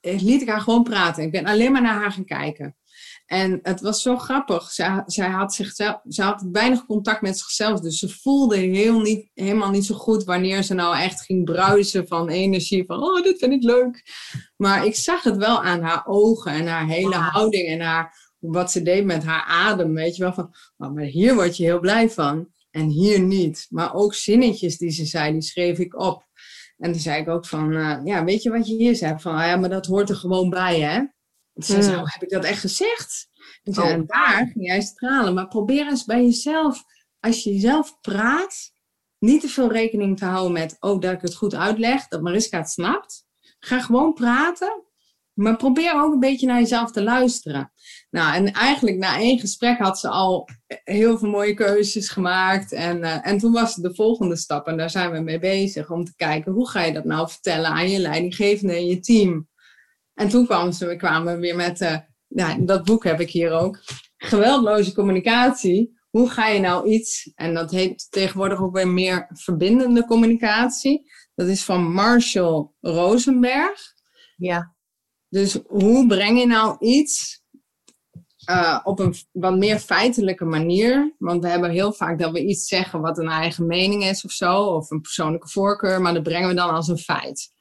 liet ik haar gewoon praten. Ik ben alleen maar naar haar gaan kijken. En het was zo grappig. Zij, zij, had zichzelf, zij had weinig contact met zichzelf. Dus ze voelde heel niet, helemaal niet zo goed wanneer ze nou echt ging bruisen van energie. Van, oh, dit vind ik leuk. Maar ik zag het wel aan haar ogen en haar hele houding en haar, wat ze deed met haar adem. Weet je wel, van, oh, maar hier word je heel blij van. En hier niet. Maar ook zinnetjes die ze zei, die schreef ik op. En toen zei ik ook van, uh, ja, weet je wat je hier zei? Van, ah, ja, maar dat hoort er gewoon bij, hè? Ze zei, oh, heb ik dat echt gezegd? Zei, oh. en daar ging jij stralen. Maar probeer eens bij jezelf, als je jezelf praat, niet te veel rekening te houden met, oh, dat ik het goed uitleg, dat Mariska het snapt. Ga gewoon praten, maar probeer ook een beetje naar jezelf te luisteren. Nou, en eigenlijk na één gesprek had ze al heel veel mooie keuzes gemaakt. En, uh, en toen was het de volgende stap, en daar zijn we mee bezig, om te kijken hoe ga je dat nou vertellen aan je leidinggevende en je team. En toen kwamen, ze, we kwamen weer met, uh, ja, dat boek heb ik hier ook, geweldloze communicatie. Hoe ga je nou iets, en dat heet tegenwoordig ook weer meer verbindende communicatie. Dat is van Marshall Rosenberg. Ja. Dus hoe breng je nou iets uh, op een wat meer feitelijke manier? Want we hebben heel vaak dat we iets zeggen wat een eigen mening is of zo, of een persoonlijke voorkeur, maar dat brengen we dan als een feit.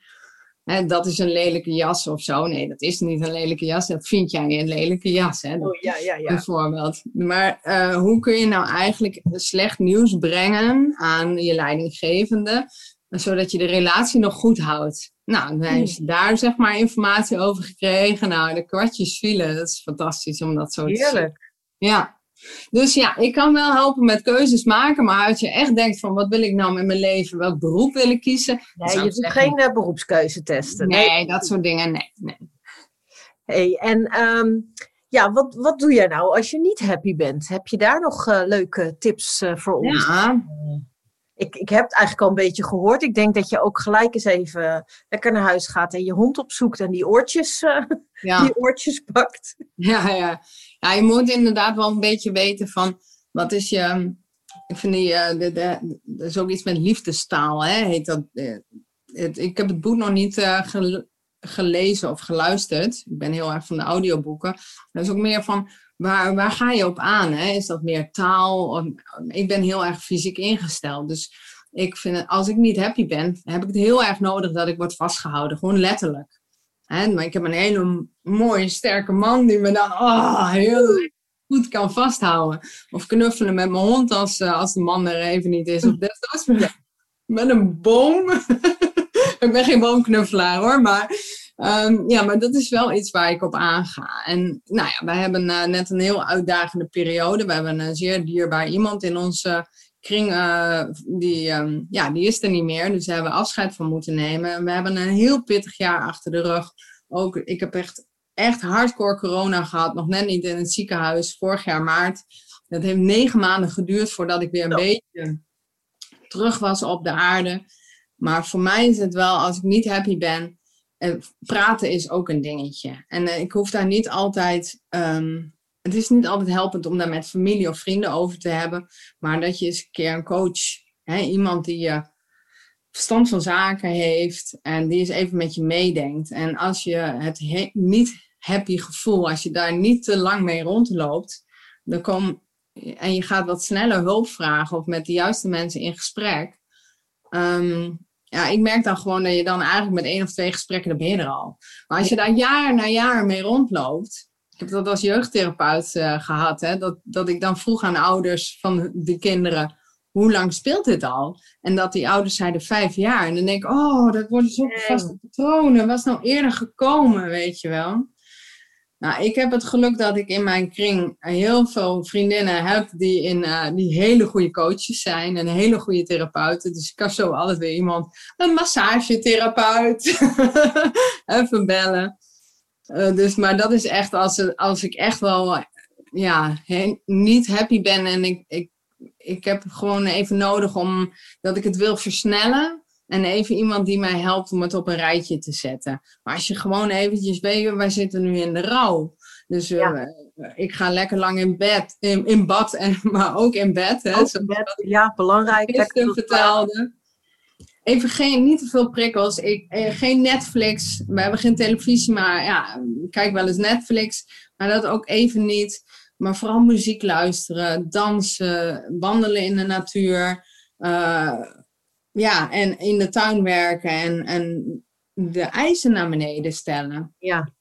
Hè, dat is een lelijke jas of zo. Nee, dat is niet een lelijke jas. Dat vind jij een lelijke jas. Hè? Oh, ja, ja, ja. Bijvoorbeeld. Maar uh, hoe kun je nou eigenlijk slecht nieuws brengen aan je leidinggevende, zodat je de relatie nog goed houdt? Nou, dan hebben ze daar zeg maar informatie over gekregen. Nou, de kwartjes vielen. Dat is fantastisch om dat zo te zien. Heerlijk. Ja. Dus ja, ik kan wel helpen met keuzes maken, maar als je echt denkt van wat wil ik nou met mijn leven, welk beroep wil ik kiezen? Nee, je doet geen uh, beroepskeuze testen. Nee, nee, dat soort dingen, nee. nee. Hey, en um, ja, wat, wat doe jij nou als je niet happy bent? Heb je daar nog uh, leuke tips uh, voor ons? Ja, ik, ik heb het eigenlijk al een beetje gehoord. Ik denk dat je ook gelijk eens even lekker naar huis gaat en je hond opzoekt en die oortjes, *laughs* die oortjes pakt. Ja, ja. Je moet inderdaad wel een beetje weten van wat is je. Ik vind die, uh, de, de, ook iets met liefdestaal, hè, heet dat. Het, ik heb het boek nog niet gelezen of geluisterd. Ik ben heel erg van de audioboeken. Dat is ook meer van waar, waar ga je op aan? Hè? Is dat meer taal? Ik ben heel erg fysiek ingesteld. Dus ik vind, als ik niet happy ben, heb ik het heel erg nodig dat ik word vastgehouden. Gewoon letterlijk. Maar ik heb een hele mooie, sterke man die me dan oh, heel goed kan vasthouden. Of knuffelen met mijn hond als, eh, als de man er even niet is. Of desnoods met een boom. *laughs* ik ben geen boomknuffelaar hoor, maar Um, ja, maar dat is wel iets waar ik op aanga. En nou ja, wij hebben uh, net een heel uitdagende periode. We hebben een zeer dierbaar iemand in onze kring, uh, die, um, ja, die is er niet meer. Dus daar hebben we afscheid van moeten nemen. We hebben een heel pittig jaar achter de rug. Ook, ik heb echt, echt hardcore corona gehad. Nog net niet in het ziekenhuis, vorig jaar maart. Het heeft negen maanden geduurd voordat ik weer een beetje terug was op de aarde. Maar voor mij is het wel, als ik niet happy ben, praten is ook een dingetje. En uh, ik hoef daar niet altijd. Um, het is niet altijd helpend om daar met familie of vrienden over te hebben. Maar dat je eens een keer een coach, hè, iemand die je verstand van zaken heeft en die eens even met je meedenkt. En als je het niet happy gevoel. Als je daar niet te lang mee rondloopt, dan kom, en je gaat wat sneller hulp vragen of met de juiste mensen in gesprek. Ehm, ja, ik merk dan gewoon dat je dan eigenlijk met één of twee gesprekken, dan ben je er al. Maar als je daar jaar na jaar mee rondloopt, ik heb dat als jeugdtherapeut uh, gehad, hè, dat, dat ik dan vroeg aan ouders van de kinderen, hoe lang speelt dit al? En dat die ouders zeiden vijf jaar. En dan denk ik, oh, dat worden zo vaste patronen. Was nou eerder gekomen, weet je wel? Nou, ik heb het geluk dat ik in mijn kring heel veel vriendinnen heb die, in, uh, die hele goede coaches zijn en hele goede therapeuten. Dus ik kan zo altijd weer iemand, een massagetherapeut, *laughs* even bellen. Uh, dus, maar dat is echt als, als ik echt wel ja, niet happy ben en ik, ik, ik heb gewoon even nodig om dat ik het wil versnellen. En even iemand die mij helpt om het op een rijtje te zetten. Maar als je gewoon eventjes weet, wij zitten nu in de rouw. Dus uh, ik ga lekker lang in bed, in, in bad, en, *laughs* maar ook in bed. Hè, in bed ja, belangrijk. Ik vertelde. Even geen, niet te veel prikkels. Ik, eh, geen Netflix. We hebben geen televisie, maar ja, ik kijk wel eens Netflix. Maar dat ook even niet. Maar vooral muziek luisteren, dansen, wandelen in de natuur. Uh, ja, en in de tuin werken en, en de eisen naar beneden stellen. Ja.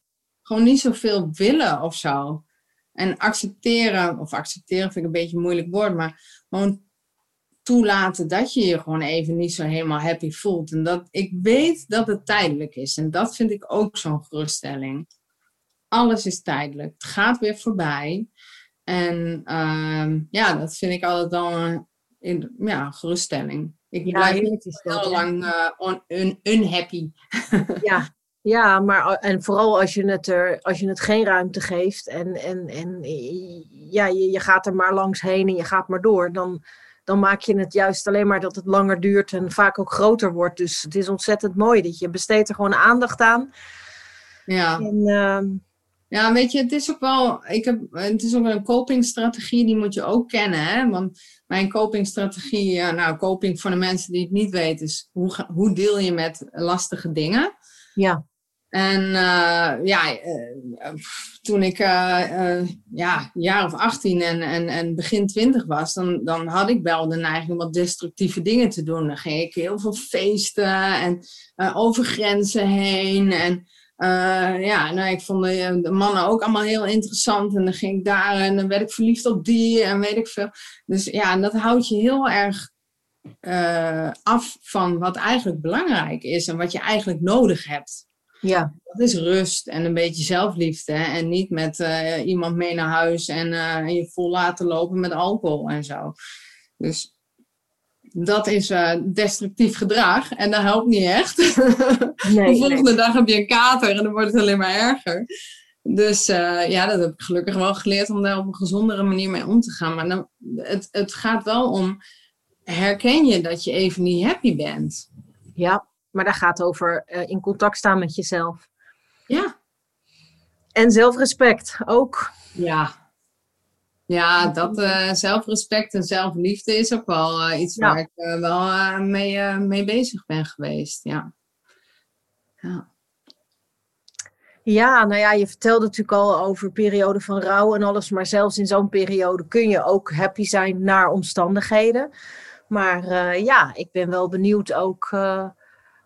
Gewoon niet zoveel willen of zo. En accepteren, of accepteren vind ik een beetje een moeilijk woord, maar gewoon toelaten dat je je gewoon even niet zo helemaal happy voelt. En dat ik weet dat het tijdelijk is. En dat vind ik ook zo'n geruststelling. Alles is tijdelijk. Het gaat weer voorbij. En uh, ja, dat vind ik altijd wel een, ja, geruststelling. Ik blijf niet heel lang uh, un, unhappy. *laughs* ja, ja, maar en vooral als je het, er, als je het geen ruimte geeft en, en, en ja, je, je gaat er maar langs heen en je gaat maar door, dan, dan maak je het juist alleen maar dat het langer duurt en vaak ook groter wordt. Dus het is ontzettend mooi dat je besteedt er gewoon aandacht aan. Ja. En, uh, ja, weet je, het is ook wel, ik heb, het is ook een copingstrategie, die moet je ook kennen. Hè? Want mijn copingstrategie, ja, nou, coping voor de mensen die het niet weten, is hoe, hoe deel je met lastige dingen? Ja. En uh, ja, uh, toen ik uh, ja, een jaar of 18 en, en, en begin 20 was, dan, dan had ik wel de neiging om wat destructieve dingen te doen. Dan ging ik heel veel feesten en over grenzen heen. En ja, nou, ik vond de, de, mannen ook allemaal heel interessant. En dan ging ik daar en dan werd ik verliefd op die en weet ik veel. Dus ja, en dat houdt je heel erg af van wat eigenlijk belangrijk is en wat je eigenlijk nodig hebt. Ja. Dat is rust en een beetje zelfliefde. En niet met uh, iemand mee naar huis en je vol laten lopen met alcohol en zo. Dus dat is uh, destructief gedrag en dat helpt niet echt. *laughs* Nee, de volgende dag heb je een kater en dan wordt het alleen maar erger. Dus uh, ja, dat heb ik gelukkig wel geleerd om daar op een gezondere manier mee om te gaan. Maar dan, het, het gaat wel om, herken je dat je even niet happy bent? Ja, maar daar gaat over uh, in contact staan met jezelf. Ja. En zelfrespect ook. Ja, ja, dat uh, zelfrespect en zelfliefde is ook wel uh, iets waar ik wel mee, mee bezig ben geweest. Ja. ja. Ja, nou ja, je vertelde natuurlijk al over periode van rouw en alles, maar zelfs in zo'n periode kun je ook happy zijn naar omstandigheden. Maar ja, ik ben wel benieuwd ook,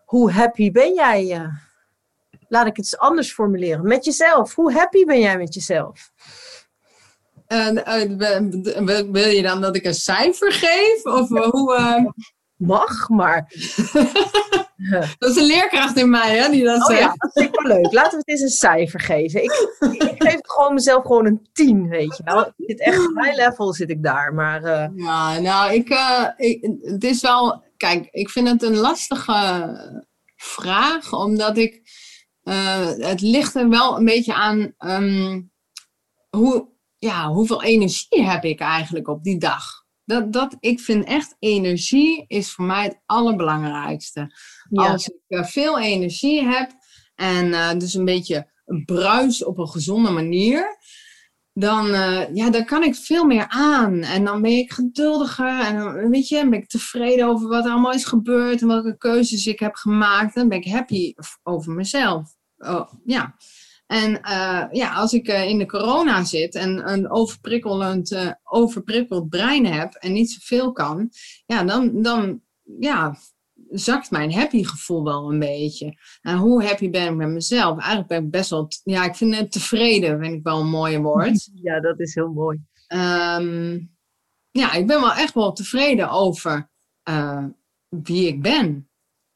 hoe happy ben jij? laat ik het eens anders formuleren. Met jezelf. Hoe happy ben jij met jezelf? En uh, wil je dan dat ik een cijfer geef? Of uh, hoe. Uh... Mag, maar. *laughs* dat is een leerkracht in mij, hè, die dat oh, zegt. Ja, dat vind ik wel leuk. Laten we het eens een cijfer geven. Ik, ik geef gewoon mezelf gewoon een 10, weet je wel. Ik zit echt high level zit ik daar, maar... Ja, nou, ik, ik, het is wel... Kijk, ik vind het een lastige vraag, omdat ik... het ligt er wel een beetje aan um, hoe ja, hoeveel energie heb ik eigenlijk op die dag? Dat, dat, ik vind echt energie is voor mij het allerbelangrijkste. Als ik uh, veel energie heb en uh, dus een beetje bruis op een gezonde manier, dan, uh, ja, dan kan ik veel meer aan. En dan ben ik geduldiger en dan weet je, ben ik tevreden over wat er allemaal is gebeurd en welke keuzes ik heb gemaakt. Dan ben ik happy over mezelf. Oh, ja. En eh, ja, als ik in de corona zit en een overprikkelend, overprikkeld brein heb en niet zoveel kan, ja, dan, dan ja, zakt mijn happy gevoel wel een beetje. En hoe happy ben ik met mezelf? Eigenlijk ben ik best wel, ja, ik vind het tevreden, vind ik wel een mooie woord. *laughs* Ja, dat is heel mooi. Ehm, ja, ik ben wel echt wel tevreden over uh, wie ik ben.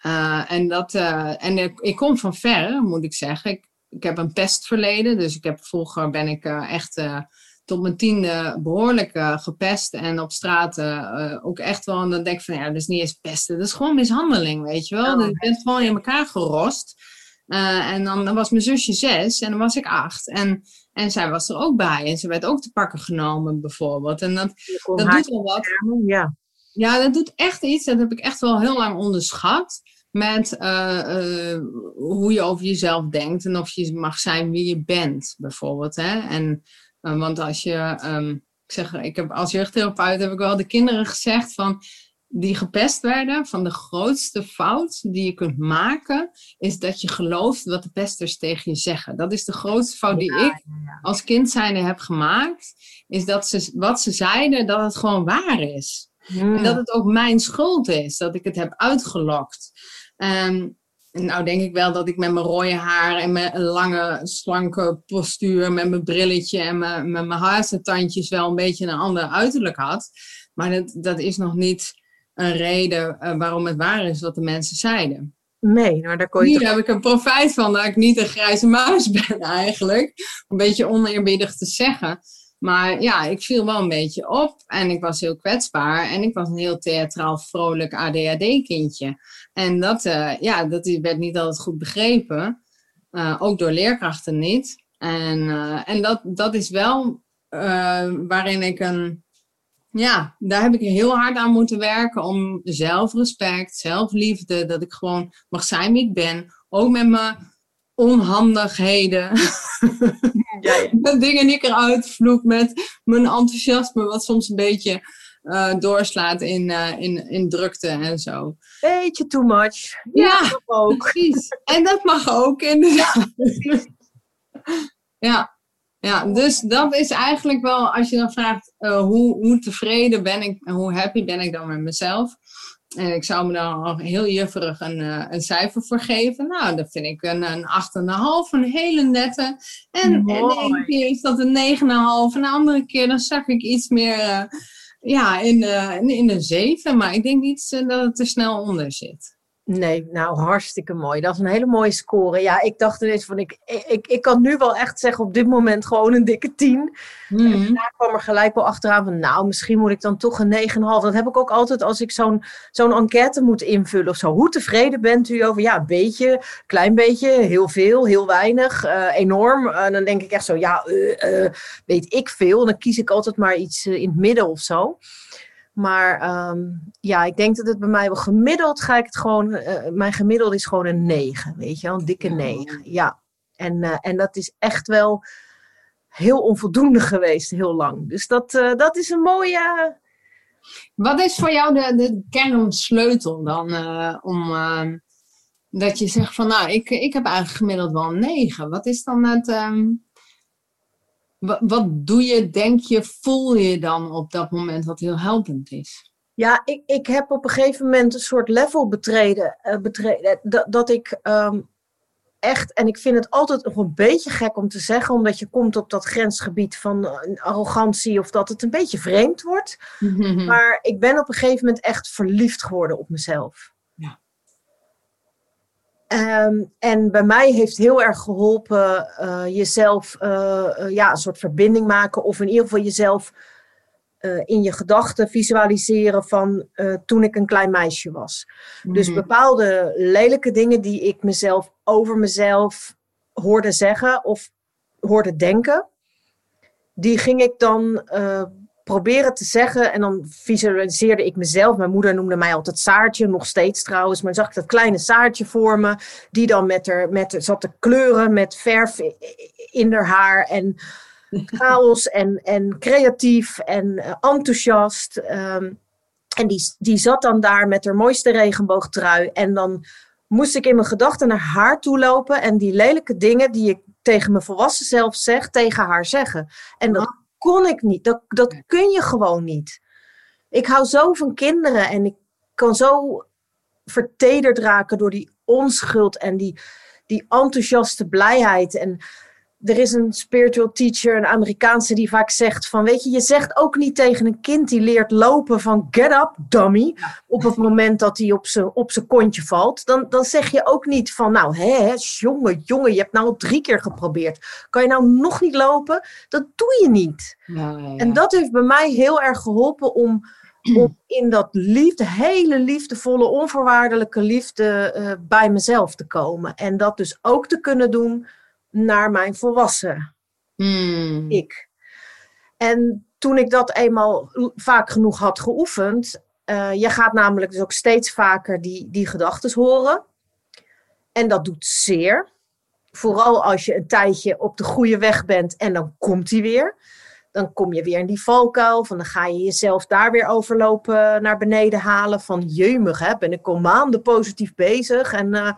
Uh, en dat, uh, en ik, ik, kom van ver, moet ik zeggen. Ik, ik heb een pestverleden, dus ik heb vroeger ben ik echt tot mijn tiende behoorlijk gepest. En op straat ook echt wel. En dan denk ik van ja, dat is niet eens pesten. Dat is gewoon mishandeling, weet je wel. Oh, je bent gewoon in elkaar gerost. en dan, dan, was mijn zusje zes en dan was ik acht. En, en zij was er ook bij. En ze werd ook te pakken genomen, bijvoorbeeld. En dat, dat doet wel wat. Ja. ja, dat doet echt iets. Dat heb ik echt wel heel lang onderschat. Met hoe je over jezelf denkt. En of je mag zijn wie je bent, bijvoorbeeld. Hè? En uh, want als je, um, ik zeg, ik heb als jeugdtherapeut heb ik wel de kinderen gezegd van die gepest werden, van de grootste fout die je kunt maken, is dat je gelooft wat de pesters tegen je zeggen. Dat is de grootste fout die ik als kind zijnde heb gemaakt, is dat ze, wat ze zeiden, dat het gewoon waar is. En dat het ook mijn schuld is, dat ik het heb uitgelokt. Um, nou denk ik wel dat ik met mijn rode haar en mijn lange, slanke postuur, met mijn brilletje en mijn, met mijn wel een beetje een ander uiterlijk had. Maar dat, dat is nog niet een reden uh, waarom het waar is wat de mensen zeiden. Nee, maar daar kon je Hier heb ik een profijt van dat ik niet een grijze muis *laughs* ben eigenlijk. Een beetje oneerbiedig te zeggen. Maar ja, ik viel wel een beetje op en ik was heel kwetsbaar en ik was een heel theatraal, vrolijk ADHD-kindje. En dat, uh, ja, dat werd niet altijd goed begrepen, uh, ook door leerkrachten niet. En, uh, en dat, dat is wel waarin ik een, ja, daar heb ik heel hard aan moeten werken om zelfrespect, zelfliefde, dat ik gewoon mag zijn wie ik ben, ook met mijn onhandigheden. *laughs* Ja, *laughs* ja. met dingen die ik eruit vloek, met mijn enthousiasme, wat soms een beetje uh, doorslaat in, uh, in, in drukte en zo. Beetje too much. Ja, ja ook. precies. En dat mag ook, inderdaad. *laughs* ja. ja, dus dat is eigenlijk wel, als je dan vraagt uh, hoe, hoe tevreden ben ik en hoe happy ben ik dan met mezelf. En ik zou me dan heel jufferig een, uh, een cijfer voor geven. Nou, dat vind ik een, een 8,5, een hele nette. En, en de ene keer is dat een 9,5. En de andere keer dan zag ik iets meer uh, ja, in, uh, in de 7. Maar ik denk niet dat het er snel onder zit. Nee, nou hartstikke mooi. Dat is een hele mooie score. Ja, ik dacht ineens van, ik, ik, ik kan nu wel echt zeggen op dit moment gewoon een dikke 10. Mm En daarna kwam er gelijk wel achteraan van, nou, misschien moet ik dan toch een 9,5. Dat heb ik ook altijd als ik zo'n zo'n enquête moet invullen of zo. Hoe tevreden bent u over, ja, een beetje, klein beetje, heel veel, heel weinig, uh, enorm. En uh, dan denk ik echt zo, ja, uh, weet ik veel. Dan kies ik altijd maar iets in het midden of zo. Maar um, ja, ik denk dat het bij mij wel gemiddeld ga ik het gewoon. Uh, mijn gemiddelde is gewoon een 9, weet je wel, een dikke 9. Ja. En, uh, en dat is echt wel heel onvoldoende *laughs* geweest, heel lang. Dus dat, uh, dat is een mooie. Wat is voor jou de, de kernsleutel dan om dat je zegt van nou, ik, ik heb eigenlijk gemiddeld wel een 9. Wat is dan het. Um wat, doe je, denk je, voel je dan op dat moment wat heel helpend is? Ja, ik, ik heb op een gegeven moment een soort level betreden. Uh, betreden dat, dat ik um, echt, en ik vind het altijd nog een beetje gek om te zeggen, omdat je komt op dat grensgebied van uh, arrogantie of dat het een beetje vreemd wordt. *laughs* Maar ik ben op een gegeven moment echt verliefd geworden op mezelf. Um, en bij mij heeft heel erg geholpen uh, jezelf uh, uh, ja, een soort verbinding maken. Of in ieder geval jezelf in je gedachten visualiseren van toen ik een klein meisje was. Dus bepaalde lelijke dingen die ik mezelf over mezelf hoorde zeggen of hoorde denken. Die ging ik dan proberen te zeggen. En dan visualiseerde ik mezelf. Mijn moeder noemde mij altijd Saartje, nog steeds trouwens. Maar zag ik dat kleine Saartje voor me. Die dan met haar, met, zat te kleuren met verf in haar haar. En *laughs* chaos en, en creatief en uh, enthousiast. Um, en die, die zat dan daar met haar mooiste regenboogtrui. En dan moest ik in mijn gedachten naar haar toe lopen. En die lelijke dingen die ik tegen mijn volwassen zelf zeg, tegen haar zeggen. En dat kon ik niet. Dat, dat kun je gewoon niet. Ik hou zo van kinderen en ik kan zo vertederd raken door die onschuld en die, die enthousiaste blijheid. En er is een spiritual teacher, een Amerikaanse, die vaak zegt van, weet je, je zegt ook niet tegen een kind die leert lopen van get up, dummy, op het moment dat hij op zijn op zijn kontje valt. Dan, dan zeg je ook niet van, nou, hè, jongen, jongen, je hebt nou al drie keer geprobeerd. Kan je nou nog niet lopen? Dat doe je niet. Ja, ja, en dat heeft bij mij heel erg geholpen om, *clears throat* om in dat liefde, hele liefdevolle, onvoorwaardelijke liefde uh, bij mezelf te komen. En dat dus ook te kunnen doen naar mijn volwassen hmm. ik. En toen ik dat eenmaal vaak genoeg had geoefend, uh, je gaat namelijk dus ook steeds vaker die, die gedachten horen. En dat doet zeer. Vooral als je een tijdje op de goede weg bent en dan komt hij weer. Dan kom je weer in die valkuil. Van dan ga je jezelf daar weer overlopen naar beneden halen. Van jeumig, hè, ben ik al maanden positief bezig. En uh,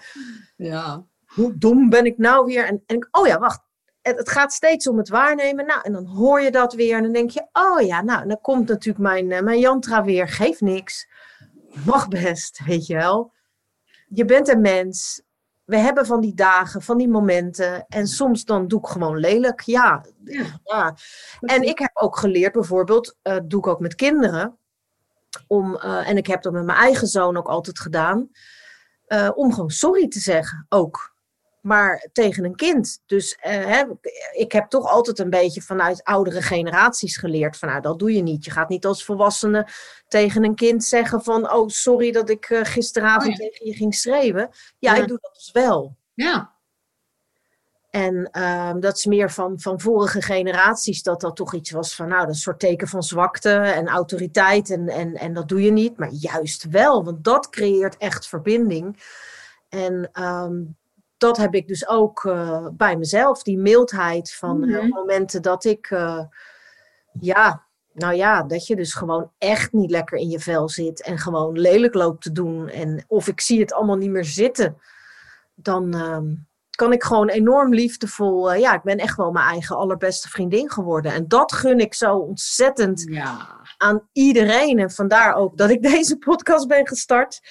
ja hoe dom ben ik nou weer? En, en oh ja, wacht. Het, het, gaat steeds om het waarnemen. Nou, en dan hoor je dat weer. En dan denk je, oh ja, nou, dan komt natuurlijk mijn, uh, mijn yantra weer. Geef niks. Mag best, weet je wel. Je bent een mens. We hebben van die dagen, van die momenten. En soms dan doe ik gewoon lelijk. Ja, ja. En ik heb ook geleerd, bijvoorbeeld, uh, doe ik ook met kinderen. Om, uh, en ik heb dat met mijn eigen zoon ook altijd gedaan. om gewoon sorry te zeggen, ook maar tegen een kind. Dus hè, ik heb toch altijd een beetje vanuit oudere generaties geleerd van nou, dat doe je niet. Je gaat niet als volwassene tegen een kind zeggen van oh, sorry dat ik uh, gisteravond oh tegen je ging schreeuwen. Ja, ik doe dat dus wel. Ja. En uh, dat is meer van, van vorige generaties, dat dat toch iets was van, nou, dat is een soort teken van zwakte en autoriteit. En, en, en dat doe je niet, maar juist wel, want dat creëert echt verbinding. En um, dat heb ik dus ook uh, bij mezelf. Die mildheid van mm -hmm. momenten dat ik, uh, ja, nou ja, dat je dus gewoon echt niet lekker in je vel zit en gewoon lelijk loopt te doen. En of ik zie het allemaal niet meer zitten, dan uh, kan ik gewoon enorm liefdevol. ja, ik ben echt wel mijn eigen allerbeste vriendin geworden. En dat gun ik zo ontzettend ja. aan iedereen. En vandaar ook dat ik *laughs* deze podcast ben gestart.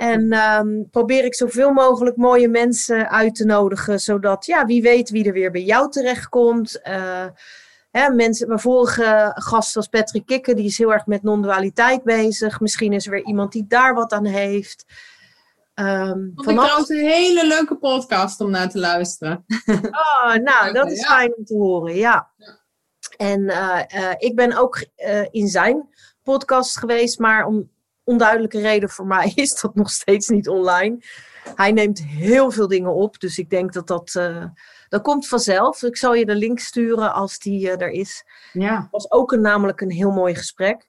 En um, probeer ik zoveel mogelijk mooie mensen uit te nodigen, zodat, ja, wie weet wie er weer bij jou terechtkomt. Uh, hè, mensen, mijn vorige gast was Patrick Kikker, die is heel erg met non-dualiteit bezig. Misschien is er weer iemand die daar wat aan heeft. Um, Vond vanaf... ik trouwens een hele leuke podcast om naar te luisteren. *laughs* Oh, nou, dat is fijn om te horen, ja. En uh, uh, ik ben ook in zijn podcast geweest, maar om onduidelijke reden voor mij *laughs* is dat nog steeds niet online. Hij neemt heel veel dingen op, dus ik denk dat dat, uh, dat komt vanzelf. Ik zal je de link sturen als die uh, er is. Ja. was ook een, namelijk een heel mooi gesprek.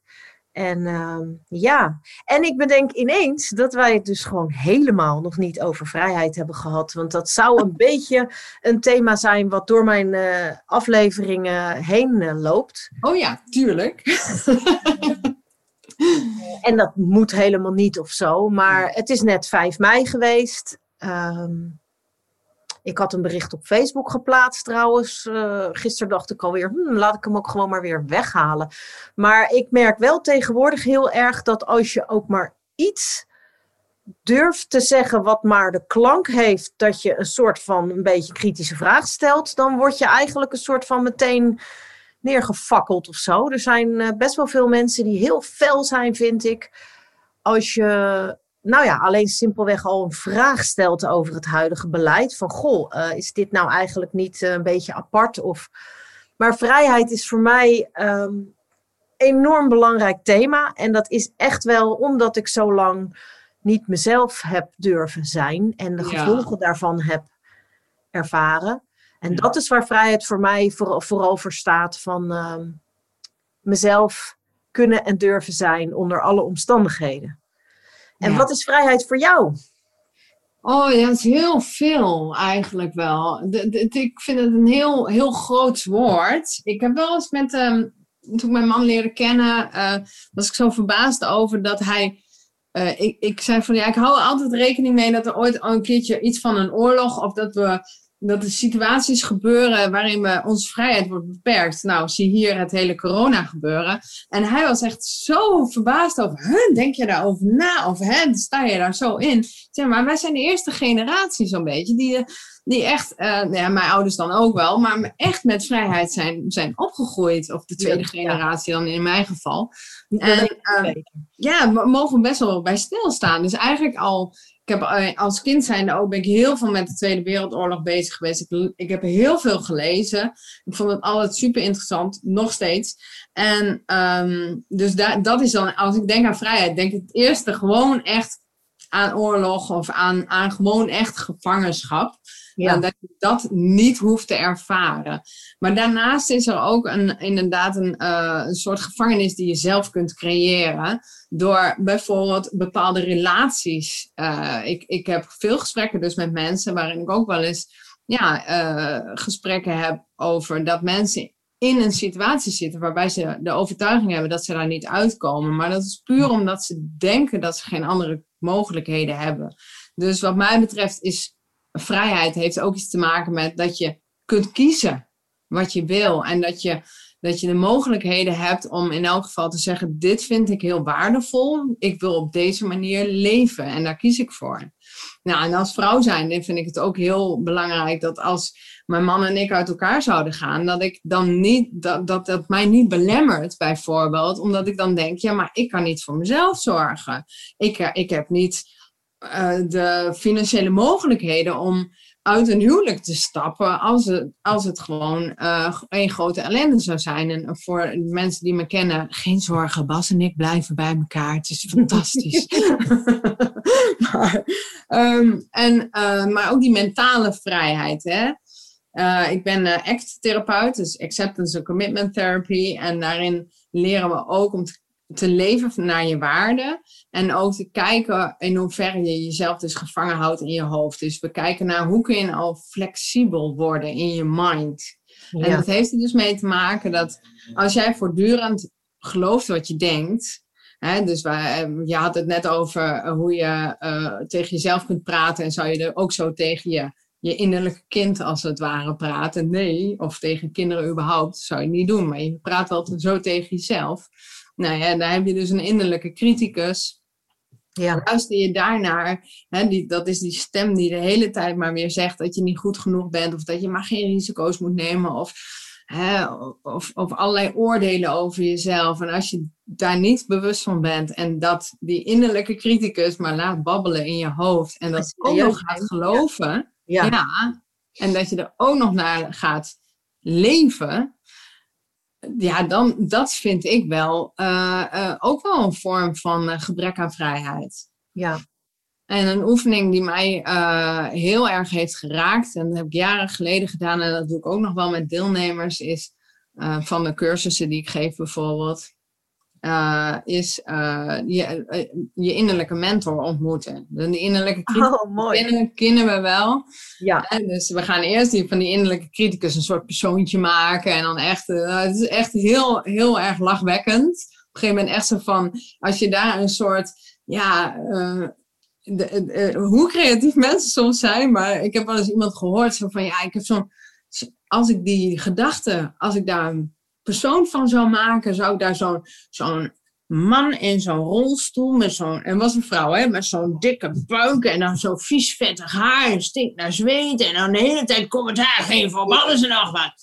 En uh, ja, en ik bedenk ineens dat wij het dus gewoon helemaal nog niet over vrijheid hebben gehad. Want dat zou een *laughs* beetje een thema zijn wat door mijn uh, afleveringen heen loopt. Oh ja, tuurlijk. *laughs* *laughs* en dat moet helemaal niet of zo. Maar het is net 5 mei geweest. Um, ik had een bericht op Facebook geplaatst trouwens. Uh, gisteren dacht ik alweer, hmm, laat ik hem ook gewoon maar weer weghalen. Maar ik merk wel tegenwoordig heel erg dat als je ook maar iets durft te zeggen wat maar de klank heeft dat je een soort van een beetje kritische vraag stelt, dan word je eigenlijk een soort van meteen neergefakkeld of zo. Er zijn eh, best wel veel mensen die heel fel zijn, vind ik. Als je, nou ja, alleen simpelweg al een vraag stelt over het huidige beleid. Van, goh, uh, is dit nou eigenlijk niet uh, een beetje apart? Of... Maar vrijheid is voor mij um, enorm belangrijk thema. En dat is echt wel omdat ik zo lang niet mezelf heb durven zijn. En de gevolgen daarvan heb ervaren. En dat is waar vrijheid voor mij vooral, vooral voor staat van uh, mezelf kunnen en durven zijn onder alle omstandigheden. En wat is vrijheid voor jou? Oh ja, het is heel veel eigenlijk wel. De, de, ik vind het een heel, heel groot woord. Ik heb wel eens met, um, toen ik mijn man leerde kennen, uh, was ik zo verbaasd over dat hij. Uh, ik, ik zei van ja, ik hou altijd rekening mee dat er ooit een keertje iets van een oorlog of dat we dat er situaties gebeuren waarin we, onze vrijheid wordt beperkt. Nou, zie hier het hele corona gebeuren. En hij was echt zo verbaasd over, huh, denk je daarover na? Of hè, sta je daar zo in? Zeg maar, wij zijn de eerste generatie zo'n beetje, die, die echt, uh, ja, mijn ouders dan ook wel, maar echt met vrijheid zijn, zijn opgegroeid. Of de tweede generatie dan in mijn geval. En uh, ja, we mogen best wel bij stilstaan. Dus eigenlijk al ik heb eh, als kind zijnde ook ben ik heel veel met de Tweede Wereldoorlog bezig geweest. Ik, ik heb heel veel gelezen. Ik vond het altijd super interessant, nog steeds. En um, dus da dat is dan, als ik denk aan vrijheid, denk ik het eerste gewoon echt aan oorlog of aan, aan gewoon echt gevangenschap. Ja. dat je dat niet hoeft te ervaren. Maar daarnaast is er ook een, inderdaad een, uh, een soort gevangenis die je zelf kunt creëren. Door bijvoorbeeld bepaalde relaties. Uh, ik, ik heb veel gesprekken dus met mensen waarin ik ook wel eens ja, uh, gesprekken heb over dat mensen in een situatie zitten waarbij ze de overtuiging hebben dat ze daar niet uitkomen. Maar dat is puur omdat ze denken dat ze geen andere mogelijkheden hebben. Dus wat mij betreft is vrijheid heeft ook iets te maken met dat je kunt kiezen wat je wil. En dat je, dat je de mogelijkheden hebt om in elk geval te zeggen: Dit vind ik heel waardevol. Ik wil op deze manier leven en daar kies ik voor. Nou, en als vrouw zijn vind ik het ook heel belangrijk dat als mijn man en ik uit elkaar zouden gaan, dat ik dan niet, dat, dat, dat mij niet belemmert, bijvoorbeeld, omdat ik dan denk: Ja, maar ik kan niet voor mezelf zorgen. Ik, ik heb niet uh, de financiële mogelijkheden om uit een huwelijk te stappen als het, als het gewoon uh, een grote ellende zou zijn. En voor mensen die me kennen, geen zorgen, Bas en ik blijven bij elkaar. Het is fantastisch. *laughs* *laughs* maar, um, en, uh, maar ook die mentale vrijheid. Hè? Uh, ik ben ACT-therapeut, dus Acceptance and Commitment Therapy. En daarin leren we ook om te te leven naar je waarden. En ook te kijken in hoeverre je jezelf dus gevangen houdt in je hoofd. Dus we kijken naar hoe kun je nou flexibel worden in je mind. En dat heeft er dus mee te maken dat als jij voortdurend gelooft wat je denkt. Hè, dus wij, eh, je had het net over eh, hoe je uh, tegen jezelf kunt praten. En zou je er ook zo tegen je, je innerlijke kind als het ware praten? Nee, of tegen kinderen überhaupt zou je niet doen. Maar je praat wel zo tegen jezelf. Nou ja, daar heb je dus een innerlijke criticus. Ja. Luister je daarnaar, hè, die, dat is die stem die de hele tijd maar weer zegt dat je niet goed genoeg bent, of dat je maar geen risico's moet nemen, of, hè, of, of allerlei oordelen over jezelf. En als je daar niet bewust van bent en dat die innerlijke criticus maar laat babbelen in je hoofd en dat ook nog gaat geloven, ja. ja. en dat je er ook nog naar gaat leven, ja, dan, dat vind ik wel uh, uh, ook wel een vorm van uh, gebrek aan vrijheid. Ja. En een oefening die mij heel erg heeft geraakt, en dat heb ik jaren geleden gedaan, en dat doe ik ook nog wel met deelnemers, is van de cursussen die ik geef bijvoorbeeld uh, is uh, je, uh, je innerlijke mentor ontmoeten. De innerlijke criticus oh, mooi. kennen we wel. Ja. En dus we gaan eerst die, van die innerlijke criticus een soort persoontje maken. En dan echt, het is echt heel, heel erg lachwekkend. Op een gegeven moment echt zo van, als je daar een soort, ja, de, de, hoe creatief mensen soms zijn. Maar ik heb wel eens iemand gehoord zo van, ja, ik heb zo'n, als ik die gedachte, als ik daar persoon van zou maken, zou ik daar zo'n zo'n man in zo'n rolstoel met zo'n, en was een vrouw, hè, met zo'n dikke buik en dan zo vies vettig haar en stinkt naar zweet en dan de hele tijd commentaar geven op alles en nog wat.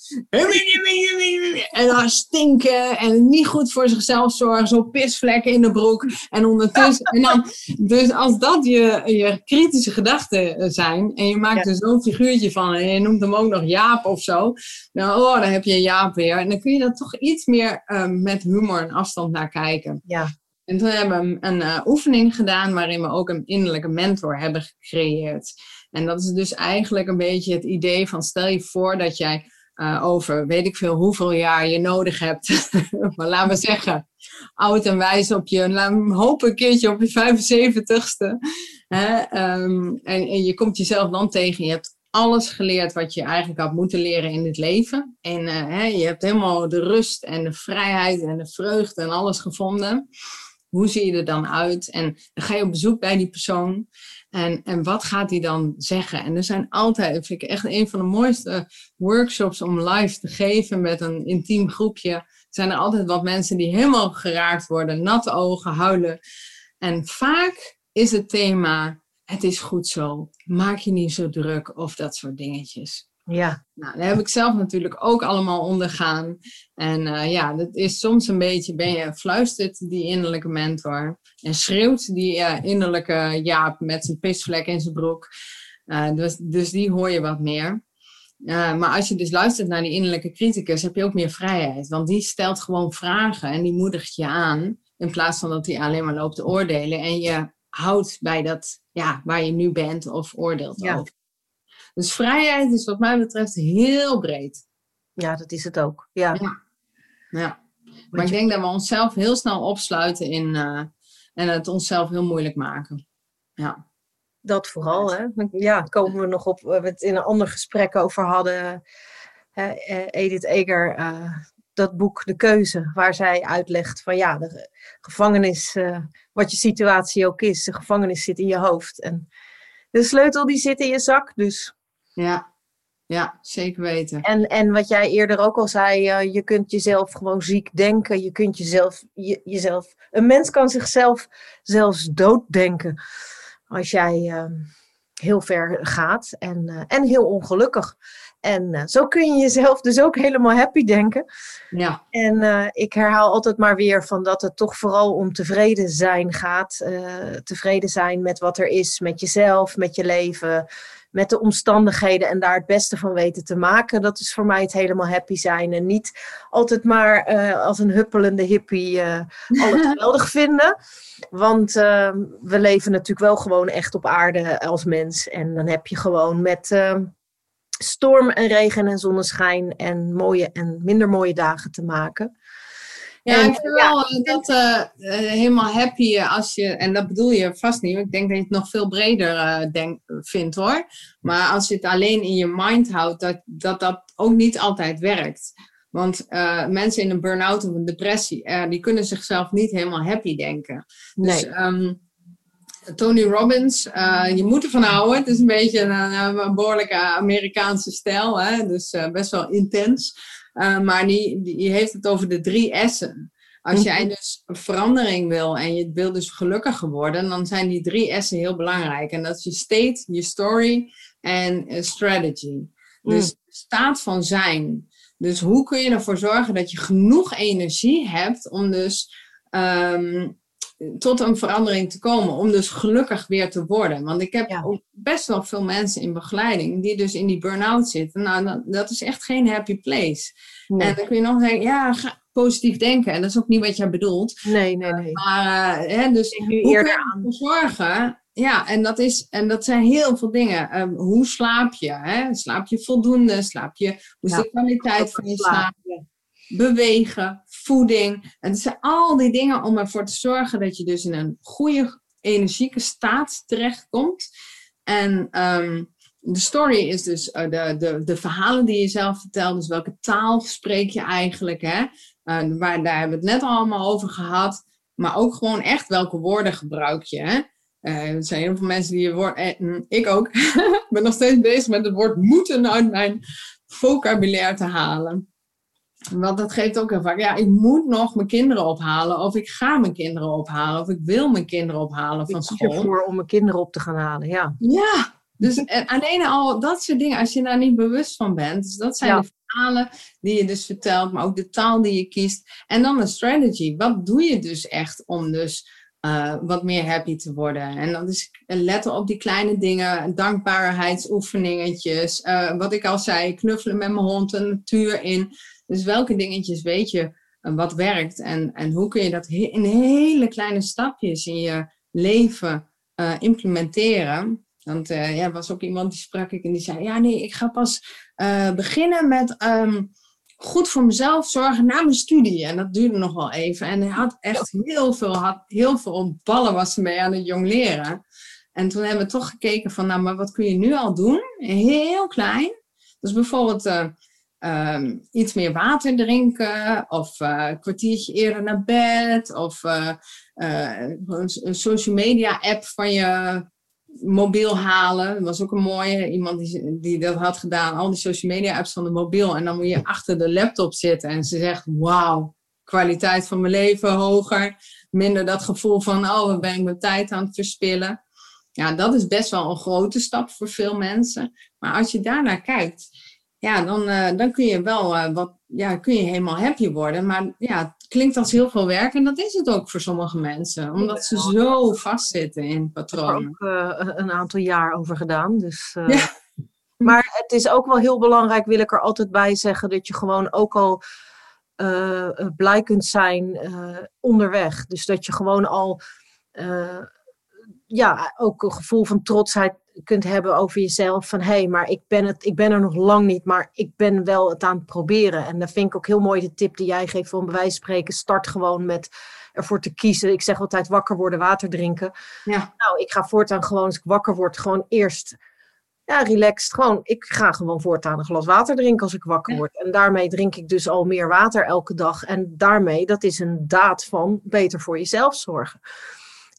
En dan stinken en niet goed voor zichzelf zorgen, zo pisvlekken in de broek en ondertussen. En dan, dus als dat je, je kritische gedachten zijn en je maakt er zo'n figuurtje van en je noemt hem ook nog Jaap of zo, dan, oh, dan heb je Jaap weer. En dan kun je er toch iets meer um, met humor en afstand naar kijken. Ja. En toen hebben we een uh, oefening gedaan waarin we ook een innerlijke mentor hebben gecreëerd. En dat is dus eigenlijk een beetje het idee van stel je voor dat jij uh, over weet ik veel hoeveel jaar je nodig hebt. *laughs* maar laten we zeggen, oud en wijs op je, we hopen een keertje op je 75ste. Hè? Um, en, en, je komt jezelf dan tegen, je hebt alles geleerd wat je eigenlijk had moeten leren in dit leven. En uh, hè, je hebt helemaal de rust en de vrijheid en de vreugde en alles gevonden. Hoe zie je er dan uit? En dan ga je op bezoek bij die persoon. En, en wat gaat hij dan zeggen? En er zijn altijd, vind ik echt een van de mooiste workshops om live te geven met een intiem groepje. Zijn er altijd wat mensen die helemaal geraakt worden, natte ogen, huilen. En vaak is het thema: het is goed zo, maak je niet zo druk of dat soort dingetjes. Ja. Nou, dat heb ik zelf natuurlijk ook allemaal ondergaan. En uh, ja, dat is soms een beetje, ben je fluistert die innerlijke mentor. En schreeuwt die uh, innerlijke Jaap met zijn pisvlek in zijn broek. Uh, dus, dus die hoor je wat meer. maar als je dus luistert naar die innerlijke criticus, heb je ook meer vrijheid. Want die stelt gewoon vragen en die moedigt je aan. In plaats van dat hij alleen maar loopt te oordelen. En je houdt bij dat, ja, waar je nu bent of oordeelt ja. over. Dus vrijheid is wat mij betreft heel breed. Ja, dat is het ook. Ja. ja. ja. Maar ik denk dat we onszelf heel snel opsluiten in, uh, en het onszelf heel moeilijk maken. Ja. Dat vooral, hè? Ja, komen we nog op, waar we het in een ander gesprek over hadden. Uh, Edith Eger, uh, dat boek De Keuze, waar zij uitlegt van ja, de gevangenis, wat je situatie ook is, de gevangenis zit in je hoofd. En de sleutel die zit in je zak, dus ja, ja zeker weten. En, en wat jij eerder ook al zei, uh, je kunt jezelf gewoon ziek denken. Je kunt jezelf, je, jezelf. Een mens kan zichzelf zelfs dooddenken. Als jij uh, heel ver gaat en, en heel ongelukkig. En zo kun je jezelf dus ook helemaal happy denken. Ja. En ik herhaal altijd maar weer van dat het toch vooral om tevreden zijn gaat. tevreden zijn met wat er is, met jezelf, met je leven met de omstandigheden en daar het beste van weten te maken. Dat is voor mij het helemaal happy zijn. En niet altijd maar als een huppelende hippie alles *laughs* geweldig vinden. Want we leven natuurlijk wel gewoon echt op aarde als mens. En dan heb je gewoon met storm en regen en zonneschijn en mooie en minder mooie dagen te maken. Ja, ik vind wel dat uh, helemaal happy als je, en dat bedoel je vast niet, ik denk dat je het nog veel breder uh, denk, vindt hoor. Maar als je het alleen in je mind houdt, dat dat, dat ook niet altijd werkt. Want uh, mensen in een burn-out of een depressie, die kunnen zichzelf niet helemaal happy denken. Dus nee. um, Tony Robbins, je moet ervan houden. Het is een beetje een, een behoorlijke Amerikaanse stijl, hè? dus best wel intens. Uh, maar die, die heeft het over de drie S'en. Als jij mhm. dus verandering wil en je wil dus gelukkiger worden, dan zijn die drie S'en heel belangrijk. En dat is je state, je story en strategy. Dus mm. staat van zijn. Dus hoe kun je ervoor zorgen dat je genoeg energie hebt om dus um, tot een verandering te komen, om dus gelukkig weer te worden. Want ik heb ook best wel veel mensen in begeleiding die dus in die burn-out zitten. Nou, dat, is echt geen happy place. En dan kun je nog zeggen, ja, ga positief denken. En dat is ook niet wat jij bedoelt. Nee, nee, nee. Maar, uh, hè, dus hoe kun je ervoor zorgen ja, en dat, is, en dat zijn heel veel dingen. Um, hoe slaap je? Hè? Slaap je voldoende? Slaap je, hoe is ja, de kwaliteit van je slaap? bewegen, voeding. En het zijn al die dingen om ervoor te zorgen dat je dus in een goede energieke staat terechtkomt. En um, de story is dus uh, de, de, de verhalen die je zelf vertelt. Dus welke taal spreek je eigenlijk? Hè? Uh, waar, daar hebben we het net allemaal over gehad. Maar ook gewoon echt welke woorden gebruik je. Hè? Uh, er zijn heel veel mensen die je woord. Eh, ik ook. *laughs* ik ben nog steeds bezig met het woord moeten uit mijn vocabulaire te halen. Want dat geeft ook heel vaak, ja, ik moet nog mijn kinderen ophalen. Of ik ga mijn kinderen ophalen. Of ik wil mijn kinderen ophalen van school. Ik voor om mijn kinderen op te gaan halen, ja. Ja, dus alleen al dat soort dingen, als je daar niet bewust van bent. Dus dat zijn de verhalen die je dus vertelt, maar ook de taal die je kiest. En dan de strategy. Wat doe je dus echt om dus uh, wat meer happy te worden? En dat is letten op die kleine dingen, dankbaarheidsoefeningetjes. Uh, wat ik al zei, knuffelen met mijn hond, de natuur in. Dus welke dingetjes weet je uh, wat werkt en, en hoe kun je dat in hele kleine stapjes in je leven uh, implementeren? Want uh, ja, was ook iemand die sprak ik en die zei: Ja, nee, ik ga pas beginnen met um, goed voor mezelf zorgen na mijn studie. En dat duurde nog wel even. En hij had echt heel veel, had heel veel ballen was mee aan het jong leren. En toen hebben we toch gekeken van, nou, maar wat kun je nu al doen? Heel klein. Dus bijvoorbeeld um, iets meer water drinken, of uh, een kwartiertje eerder naar bed, of uh, een social media app van je mobiel halen. Dat was ook een mooie. Iemand die, die dat had gedaan. Al die social media apps van de mobiel. En dan moet je achter de laptop zitten. En ze zegt, wauw, kwaliteit van mijn leven hoger. Minder dat gevoel van, oh, wat ben ik mijn tijd aan het verspillen. Ja, dat is best wel een grote stap voor veel mensen. Maar als je daarnaar kijkt, ja, dan, uh, dan kun je wel uh, wat, ja, kun je helemaal happy worden. Maar ja, het klinkt als heel veel werk en dat is het ook voor sommige mensen. Omdat ze zo vastzitten in patronen. Ik heb er ook uh, een aantal jaar over gedaan. Dus, ja. *laughs* Maar het is ook wel heel belangrijk, wil ik er altijd bij zeggen, dat je gewoon ook al blij kunt zijn onderweg. Dus dat je gewoon al ja, ook een gevoel van trotsheid kunt hebben over jezelf. Van hé, hey, maar ik ben, het, ik ben er nog lang niet, maar ik ben wel het aan het proberen. En dat vind ik ook heel mooi de tip die jij geeft van bij wijze van spreken. Start gewoon met ervoor te kiezen. Ik zeg altijd wakker worden, water drinken. Ja. Nou, ik ga voortaan gewoon als ik wakker word, gewoon eerst ja, relaxed. Gewoon, ik ga gewoon voortaan een glas water drinken als ik wakker word. En daarmee drink ik dus al meer water elke dag. En daarmee, dat is een daad van beter voor jezelf zorgen.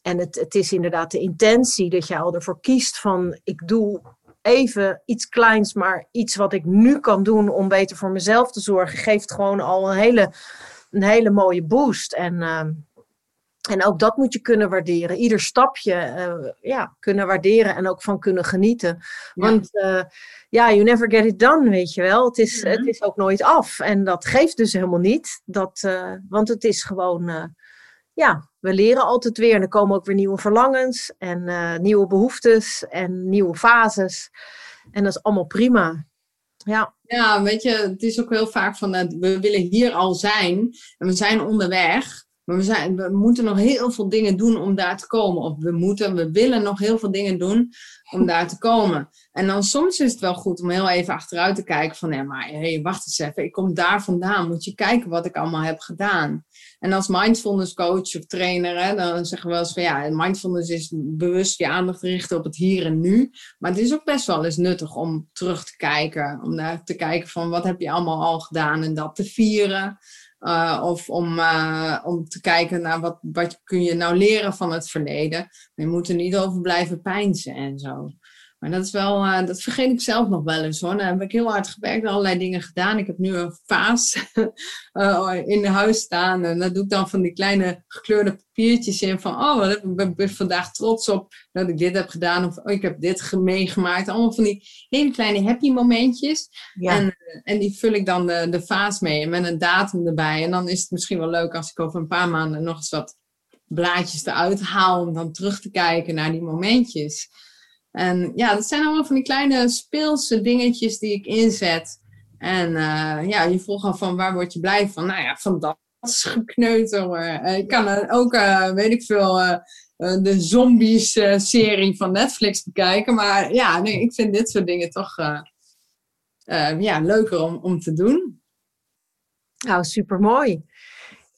En het, het is inderdaad de intentie dat je al ervoor kiest van ik doe even iets kleins, maar iets wat ik nu kan doen om beter voor mezelf te zorgen, geeft gewoon al een hele, een hele mooie boost. En, ehm, en ook dat moet je kunnen waarderen. Ieder stapje uh, ja, kunnen waarderen en ook van kunnen genieten. Want uh, ja, you never get it done, weet je wel. Het is, het is ook nooit af. En dat geeft dus helemaal niet. Dat, uh, want het is gewoon ja, we leren altijd weer. En er komen ook weer nieuwe verlangens en uh, nieuwe behoeftes en nieuwe fases. En dat is allemaal prima. Ja. ja, weet je, het is ook heel vaak van, uh, we willen hier al zijn en we zijn onderweg. Maar we, zijn, we moeten nog heel veel dingen doen om daar te komen. Of we moeten, we willen nog heel veel dingen doen om daar te komen. En dan soms is het wel goed om heel even achteruit te kijken van, nee, maar hey, wacht eens even, ik kom daar vandaan. Moet je kijken wat ik allemaal heb gedaan. En als mindfulness coach of trainer, dan zeggen we wel eens van, ja, mindfulness is bewust je aandacht richten op het hier en nu. Maar het is ook best wel eens nuttig om terug te kijken. Om daar te kijken van, wat heb je allemaal al gedaan en dat te vieren. Uh, of om, uh, om te kijken naar wat, wat kun je nou leren van het verleden. Je moet er niet over blijven pijnzen en zo. Maar dat is wel, uh, dat vergeet ik zelf nog wel eens hoor. Dan heb ik heel hard gewerkt, allerlei dingen gedaan. Ik heb nu een vaas *laughs* in huis staan. En daar doe ik dan van die kleine gekleurde papiertjes in. Van, oh, ik ben vandaag trots op dat ik dit heb gedaan. Of oh, ik heb dit meegemaakt. Allemaal van die hele kleine happy momentjes. Ja. En, en die vul ik dan de, de vaas mee. Met een datum erbij. En dan is het misschien wel leuk als ik over een paar maanden nog eens wat blaadjes eruit haal. Om dan terug te kijken naar die momentjes. En ja, dat zijn allemaal van die kleine speelse dingetjes die ik inzet. En uh, ja, je vroeg al van waar word je blij van? Nou ja, van dat gekneuter. Uh, ik kan ook, uh, weet ik veel, de zombies-serie van Netflix bekijken. Maar ja, nee, ik vind dit soort dingen toch ja, leuker om, om te doen. Nou, super mooi.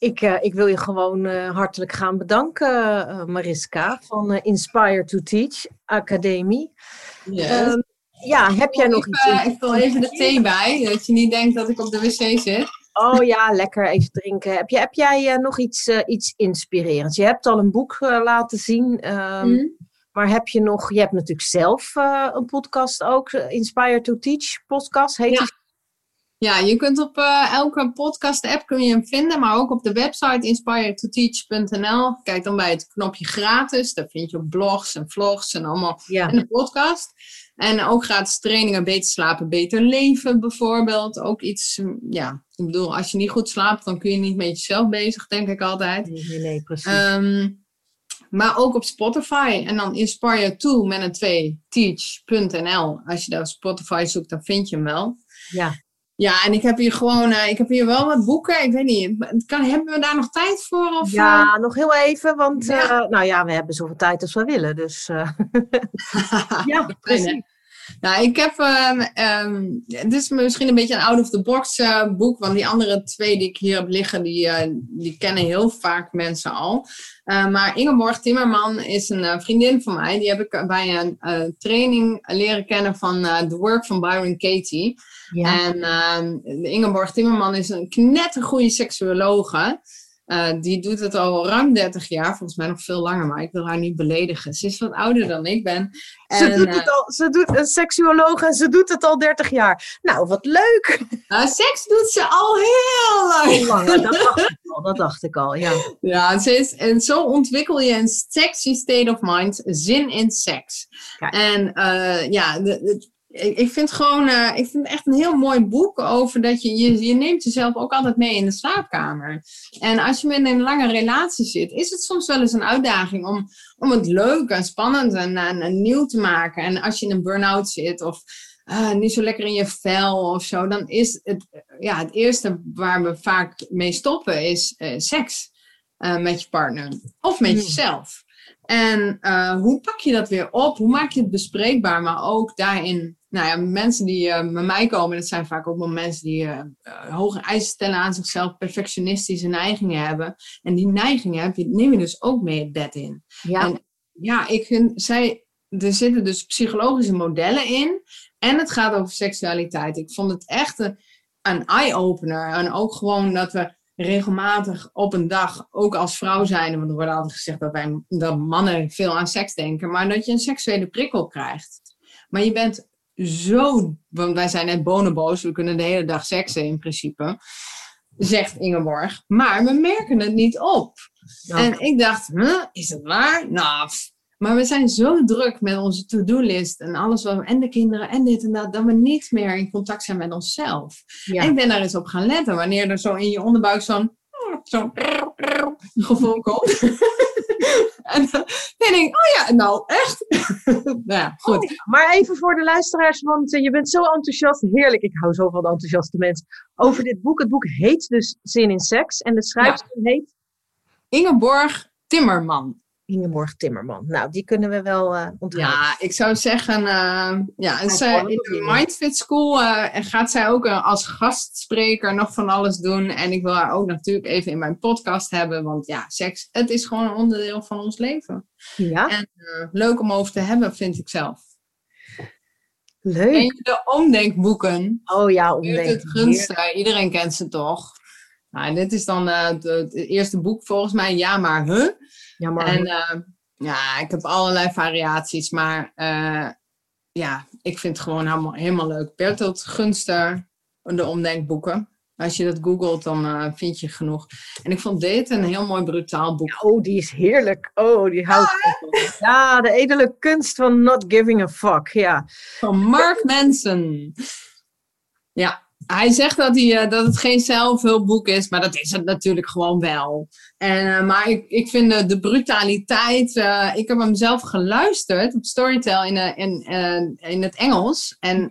Ik, uh, ik wil je gewoon uh, hartelijk gaan bedanken, uh, Mariska van Inspire to Teach Academie. Yes. Um, ja, heb jij nog iets? Ik wil even de thee bij, dat je niet denkt dat ik op de wc zit. Oh ja, lekker even drinken. Heb, je, heb jij nog iets, iets inspirerends? Je hebt al een boek laten zien. Um, mm. Maar heb je nog, je hebt natuurlijk zelf een podcast ook, Inspire to Teach podcast, heet ja. Ja, je kunt op uh, elke podcast-app kun je hem vinden, maar ook op de website inspiredtoteach.nl. Kijk dan bij het knopje gratis. Daar vind je ook blogs en vlogs en allemaal ja. in de podcast. En ook gratis trainingen, beter slapen, beter leven bijvoorbeeld. Ook iets, mm, ja, ik bedoel, als je niet goed slaapt, dan kun je niet met jezelf bezig, denk ik altijd. Nee, nee precies. Um, maar ook op Spotify. En dan Inspire to met een 2 teach.nl. Als je daar op Spotify zoekt, dan vind je hem wel. Ja. Ja, en ik heb hier gewoon, uh, ik heb hier wel wat boeken. Ik weet niet, kan, hebben we daar nog tijd voor? Of, ja, uh... nog heel even, want ja. Uh, nou ja, we hebben zoveel tijd als we willen. Dus *laughs* ja, precies. Nou, ik heb, um, het is misschien een beetje een out-of-the-box boek, want die andere twee die ik hier heb liggen, die, die kennen heel vaak mensen al. maar Ingeborg Timmerman is een vriendin van mij, die heb ik bij een training leren kennen van The Work van Byron Katie. Ja. En uh, Ingeborg Timmerman is een knettergoeie seksuologe. Uh, die doet het al ruim 30 jaar, volgens mij nog veel langer, maar ik wil haar niet beledigen. Ze is wat ouder dan ik ben. En, ze doet het al, ze doet een seksuoloog en ze doet het al 30 jaar. Nou, wat leuk! Uh, seks doet ze al heel lang. lang dat, dacht ik al, dat dacht ik al, ja. Ja, ze is, en zo ontwikkel je een sexy state of mind, zin in seks. Kijk. En uh, ja, de, de, ik vind gewoon, uh, ik vind echt een heel mooi boek over dat je, je, je neemt jezelf ook altijd mee in de slaapkamer. En als je met een lange relatie zit, is het soms wel eens een uitdaging om, om het leuk en spannend en, en, nieuw te maken. En als je in een burn-out zit of uh, niet zo lekker in je vel of zo, dan is het, ja, het eerste waar we vaak mee stoppen is uh, seks met je partner of met hmm. jezelf. En hoe pak je dat weer op? Hoe maak je het bespreekbaar, maar ook daarin nou ja, mensen die uh, bij mij komen, dat zijn vaak ook wel mensen die uh, hoge eisen stellen aan zichzelf, perfectionistische neigingen hebben. En die neigingen heb je, neem je dus ook mee het bed in. Ja. En ja, ik vind, zij, er zitten dus psychologische modellen in. En het gaat over seksualiteit. Ik vond het echt een, een eye-opener. En ook gewoon dat we regelmatig op een dag, ook als vrouw zijn, want er wordt altijd gezegd dat, wij, dat mannen veel aan seks denken, maar dat je een seksuele prikkel krijgt. Maar je bent zo, want wij zijn net bonenboos, we kunnen de hele dag seksen in principe, zegt Ingeborg. Maar we merken het niet op. En ik dacht, huh, is het waar? Nou, maar we zijn zo druk met onze to-do-list en alles wat we, en de kinderen en dit en dat, dat we niet meer in contact zijn met onszelf. En ik ben daar eens op gaan letten, wanneer er zo in je onderbuik zo'n zo'n gevoel komt. En dan denk ik, oh ja, nou echt? *laughs* nou ja, goed. Oh maar even voor de luisteraars, want eh, je bent zo enthousiast. Heerlijk, ik hou zo van enthousiaste mensen. Over dit boek. Het boek heet dus Zin in Seks. En de schrijfster heet? Ingeborg Timmerman. Ingeborg Timmerman. Nou, die kunnen we wel uh, onthouden. Ja, ik zou zeggen, uh, ja, in de Mindfit School uh, gaat zij ook als gastspreker nog van alles doen. En ik wil haar ook natuurlijk even in mijn podcast hebben, want ja, seks, het is gewoon een onderdeel van ons leven. Ja. En leuk om over te hebben, vind ik zelf. Leuk. En de omdenkboeken. Oh ja, omdenk. Het gunst, iedereen kent ze toch? Nou, dit is dan het eerste boek volgens mij, Ja maar Huh? Jammer. En uh, ja, ik heb allerlei variaties, maar uh, ja, ik vind het gewoon helemaal, helemaal leuk. Bertolt Gunster, de omdenkboeken. Als je dat googelt, dan uh, vind je genoeg. En ik vond dit een heel mooi brutaal boek. Oh, die is heerlijk. Oh, die houdt ja, ja, de edele kunst van not giving a fuck. Ja. Van Mark Manson. Ja, hij zegt dat, hij, dat het geen zelfhulpboek is, maar dat is het natuurlijk gewoon wel. En, uh, maar ik, ik vind de, de brutaliteit. Uh, ik heb hem zelf geluisterd op Storytel in, uh, in, in het Engels. En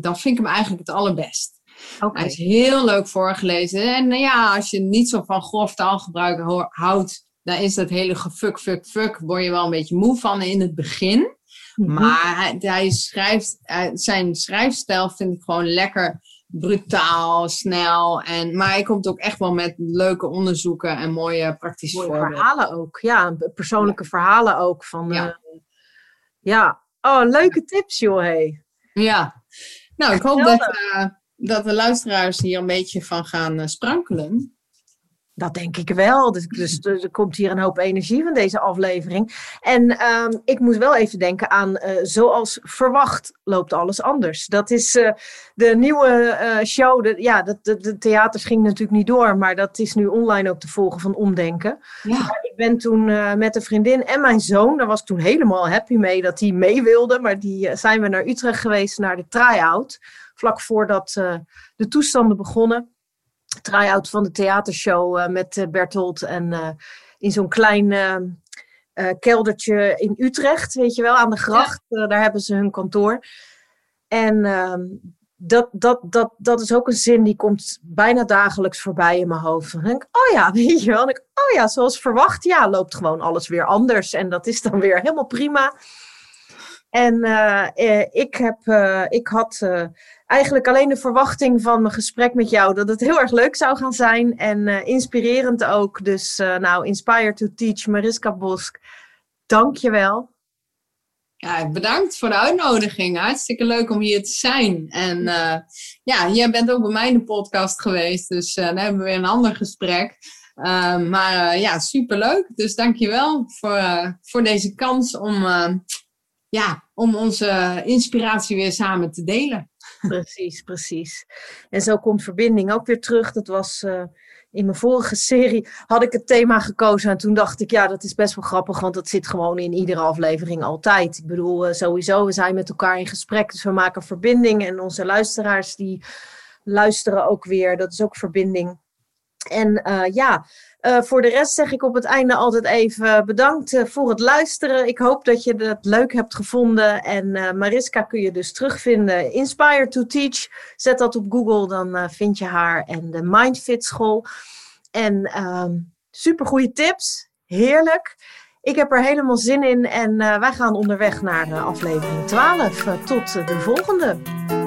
dan vind ik hem eigenlijk het allerbest. Okay. Hij is heel leuk voorgelezen. En ja, als je niet zo van grof taalgebruik houdt, dan is dat hele gefuk, fuck, fuck, word je wel een beetje moe van in het begin. Mm -hmm. Maar hij, hij schrijft, zijn schrijfstijl vind ik gewoon lekker brutaal, snel. En, maar hij komt ook echt wel met leuke onderzoeken en mooie praktische mooie verhalen ook. Ja, persoonlijke verhalen ook. Van, ja. Uh, ja. Oh, leuke tips joh. Hey. Ja. Nou, ik hoop dat, uh, dat de luisteraars hier een beetje van gaan uh, sprankelen. Dat denk ik wel. Dus, dus, *laughs* dus, er komt hier een hoop energie van deze aflevering. En um, ik moet wel even denken aan uh, Zoals verwacht loopt alles anders. Dat is uh, de nieuwe uh, show. De, ja, de, de, de, theaters ging natuurlijk niet door, maar dat is nu online ook te volgen van Omdenken. Ja. Ik ben toen met een vriendin en mijn zoon, daar was ik toen helemaal happy mee dat die mee wilde. Maar die zijn we naar Utrecht geweest, naar de try-out. Vlak voordat de toestanden begonnen try-out van de theatershow uh, met uh, Bertolt. En uh, in zo'n klein keldertje in Utrecht, weet je wel, aan de gracht. Ja. daar hebben ze hun kantoor. En ehm, dat, dat, dat, dat is ook een zin die komt bijna dagelijks voorbij in mijn hoofd. Dan denk ik, oh ja, *laughs* weet je wel. ik, oh ja, zoals verwacht, ja, loopt gewoon alles weer anders. En dat is dan weer helemaal prima. En ik, heb, ik had eigenlijk alleen de verwachting van mijn gesprek met jou dat het heel erg leuk zou gaan zijn en inspirerend ook. Dus nou, Inspire to Teach, Mariska Bosk, dank je wel. Ja, bedankt voor de uitnodiging. Hartstikke leuk om hier te zijn. En ja, jij bent ook bij mij in de podcast geweest, dus dan hebben we weer een ander gesprek. Maar ja, superleuk. Dus dankjewel voor, voor deze kans om, ja, om onze inspiratie weer samen te delen. Precies, precies. En zo komt verbinding ook weer terug. Dat was in mijn vorige serie had ik het thema gekozen. En toen dacht ik, ja, dat is best wel grappig, want dat zit gewoon in iedere aflevering altijd. Ik bedoel, uh, sowieso, we zijn met elkaar in gesprek, dus we maken verbinding. En onze luisteraars, die luisteren ook weer. Dat is ook verbinding. En uh, ja, uh, voor de rest zeg ik op het einde altijd even bedankt voor het luisteren. Ik hoop dat je het leuk hebt gevonden. En Mariska kun je dus terugvinden. Inspire to Teach. Zet dat op Google, dan vind je haar. En de Mindfit School. En um, super goede tips. Heerlijk. Ik heb er helemaal zin in. En wij gaan onderweg naar aflevering 12. tot de volgende.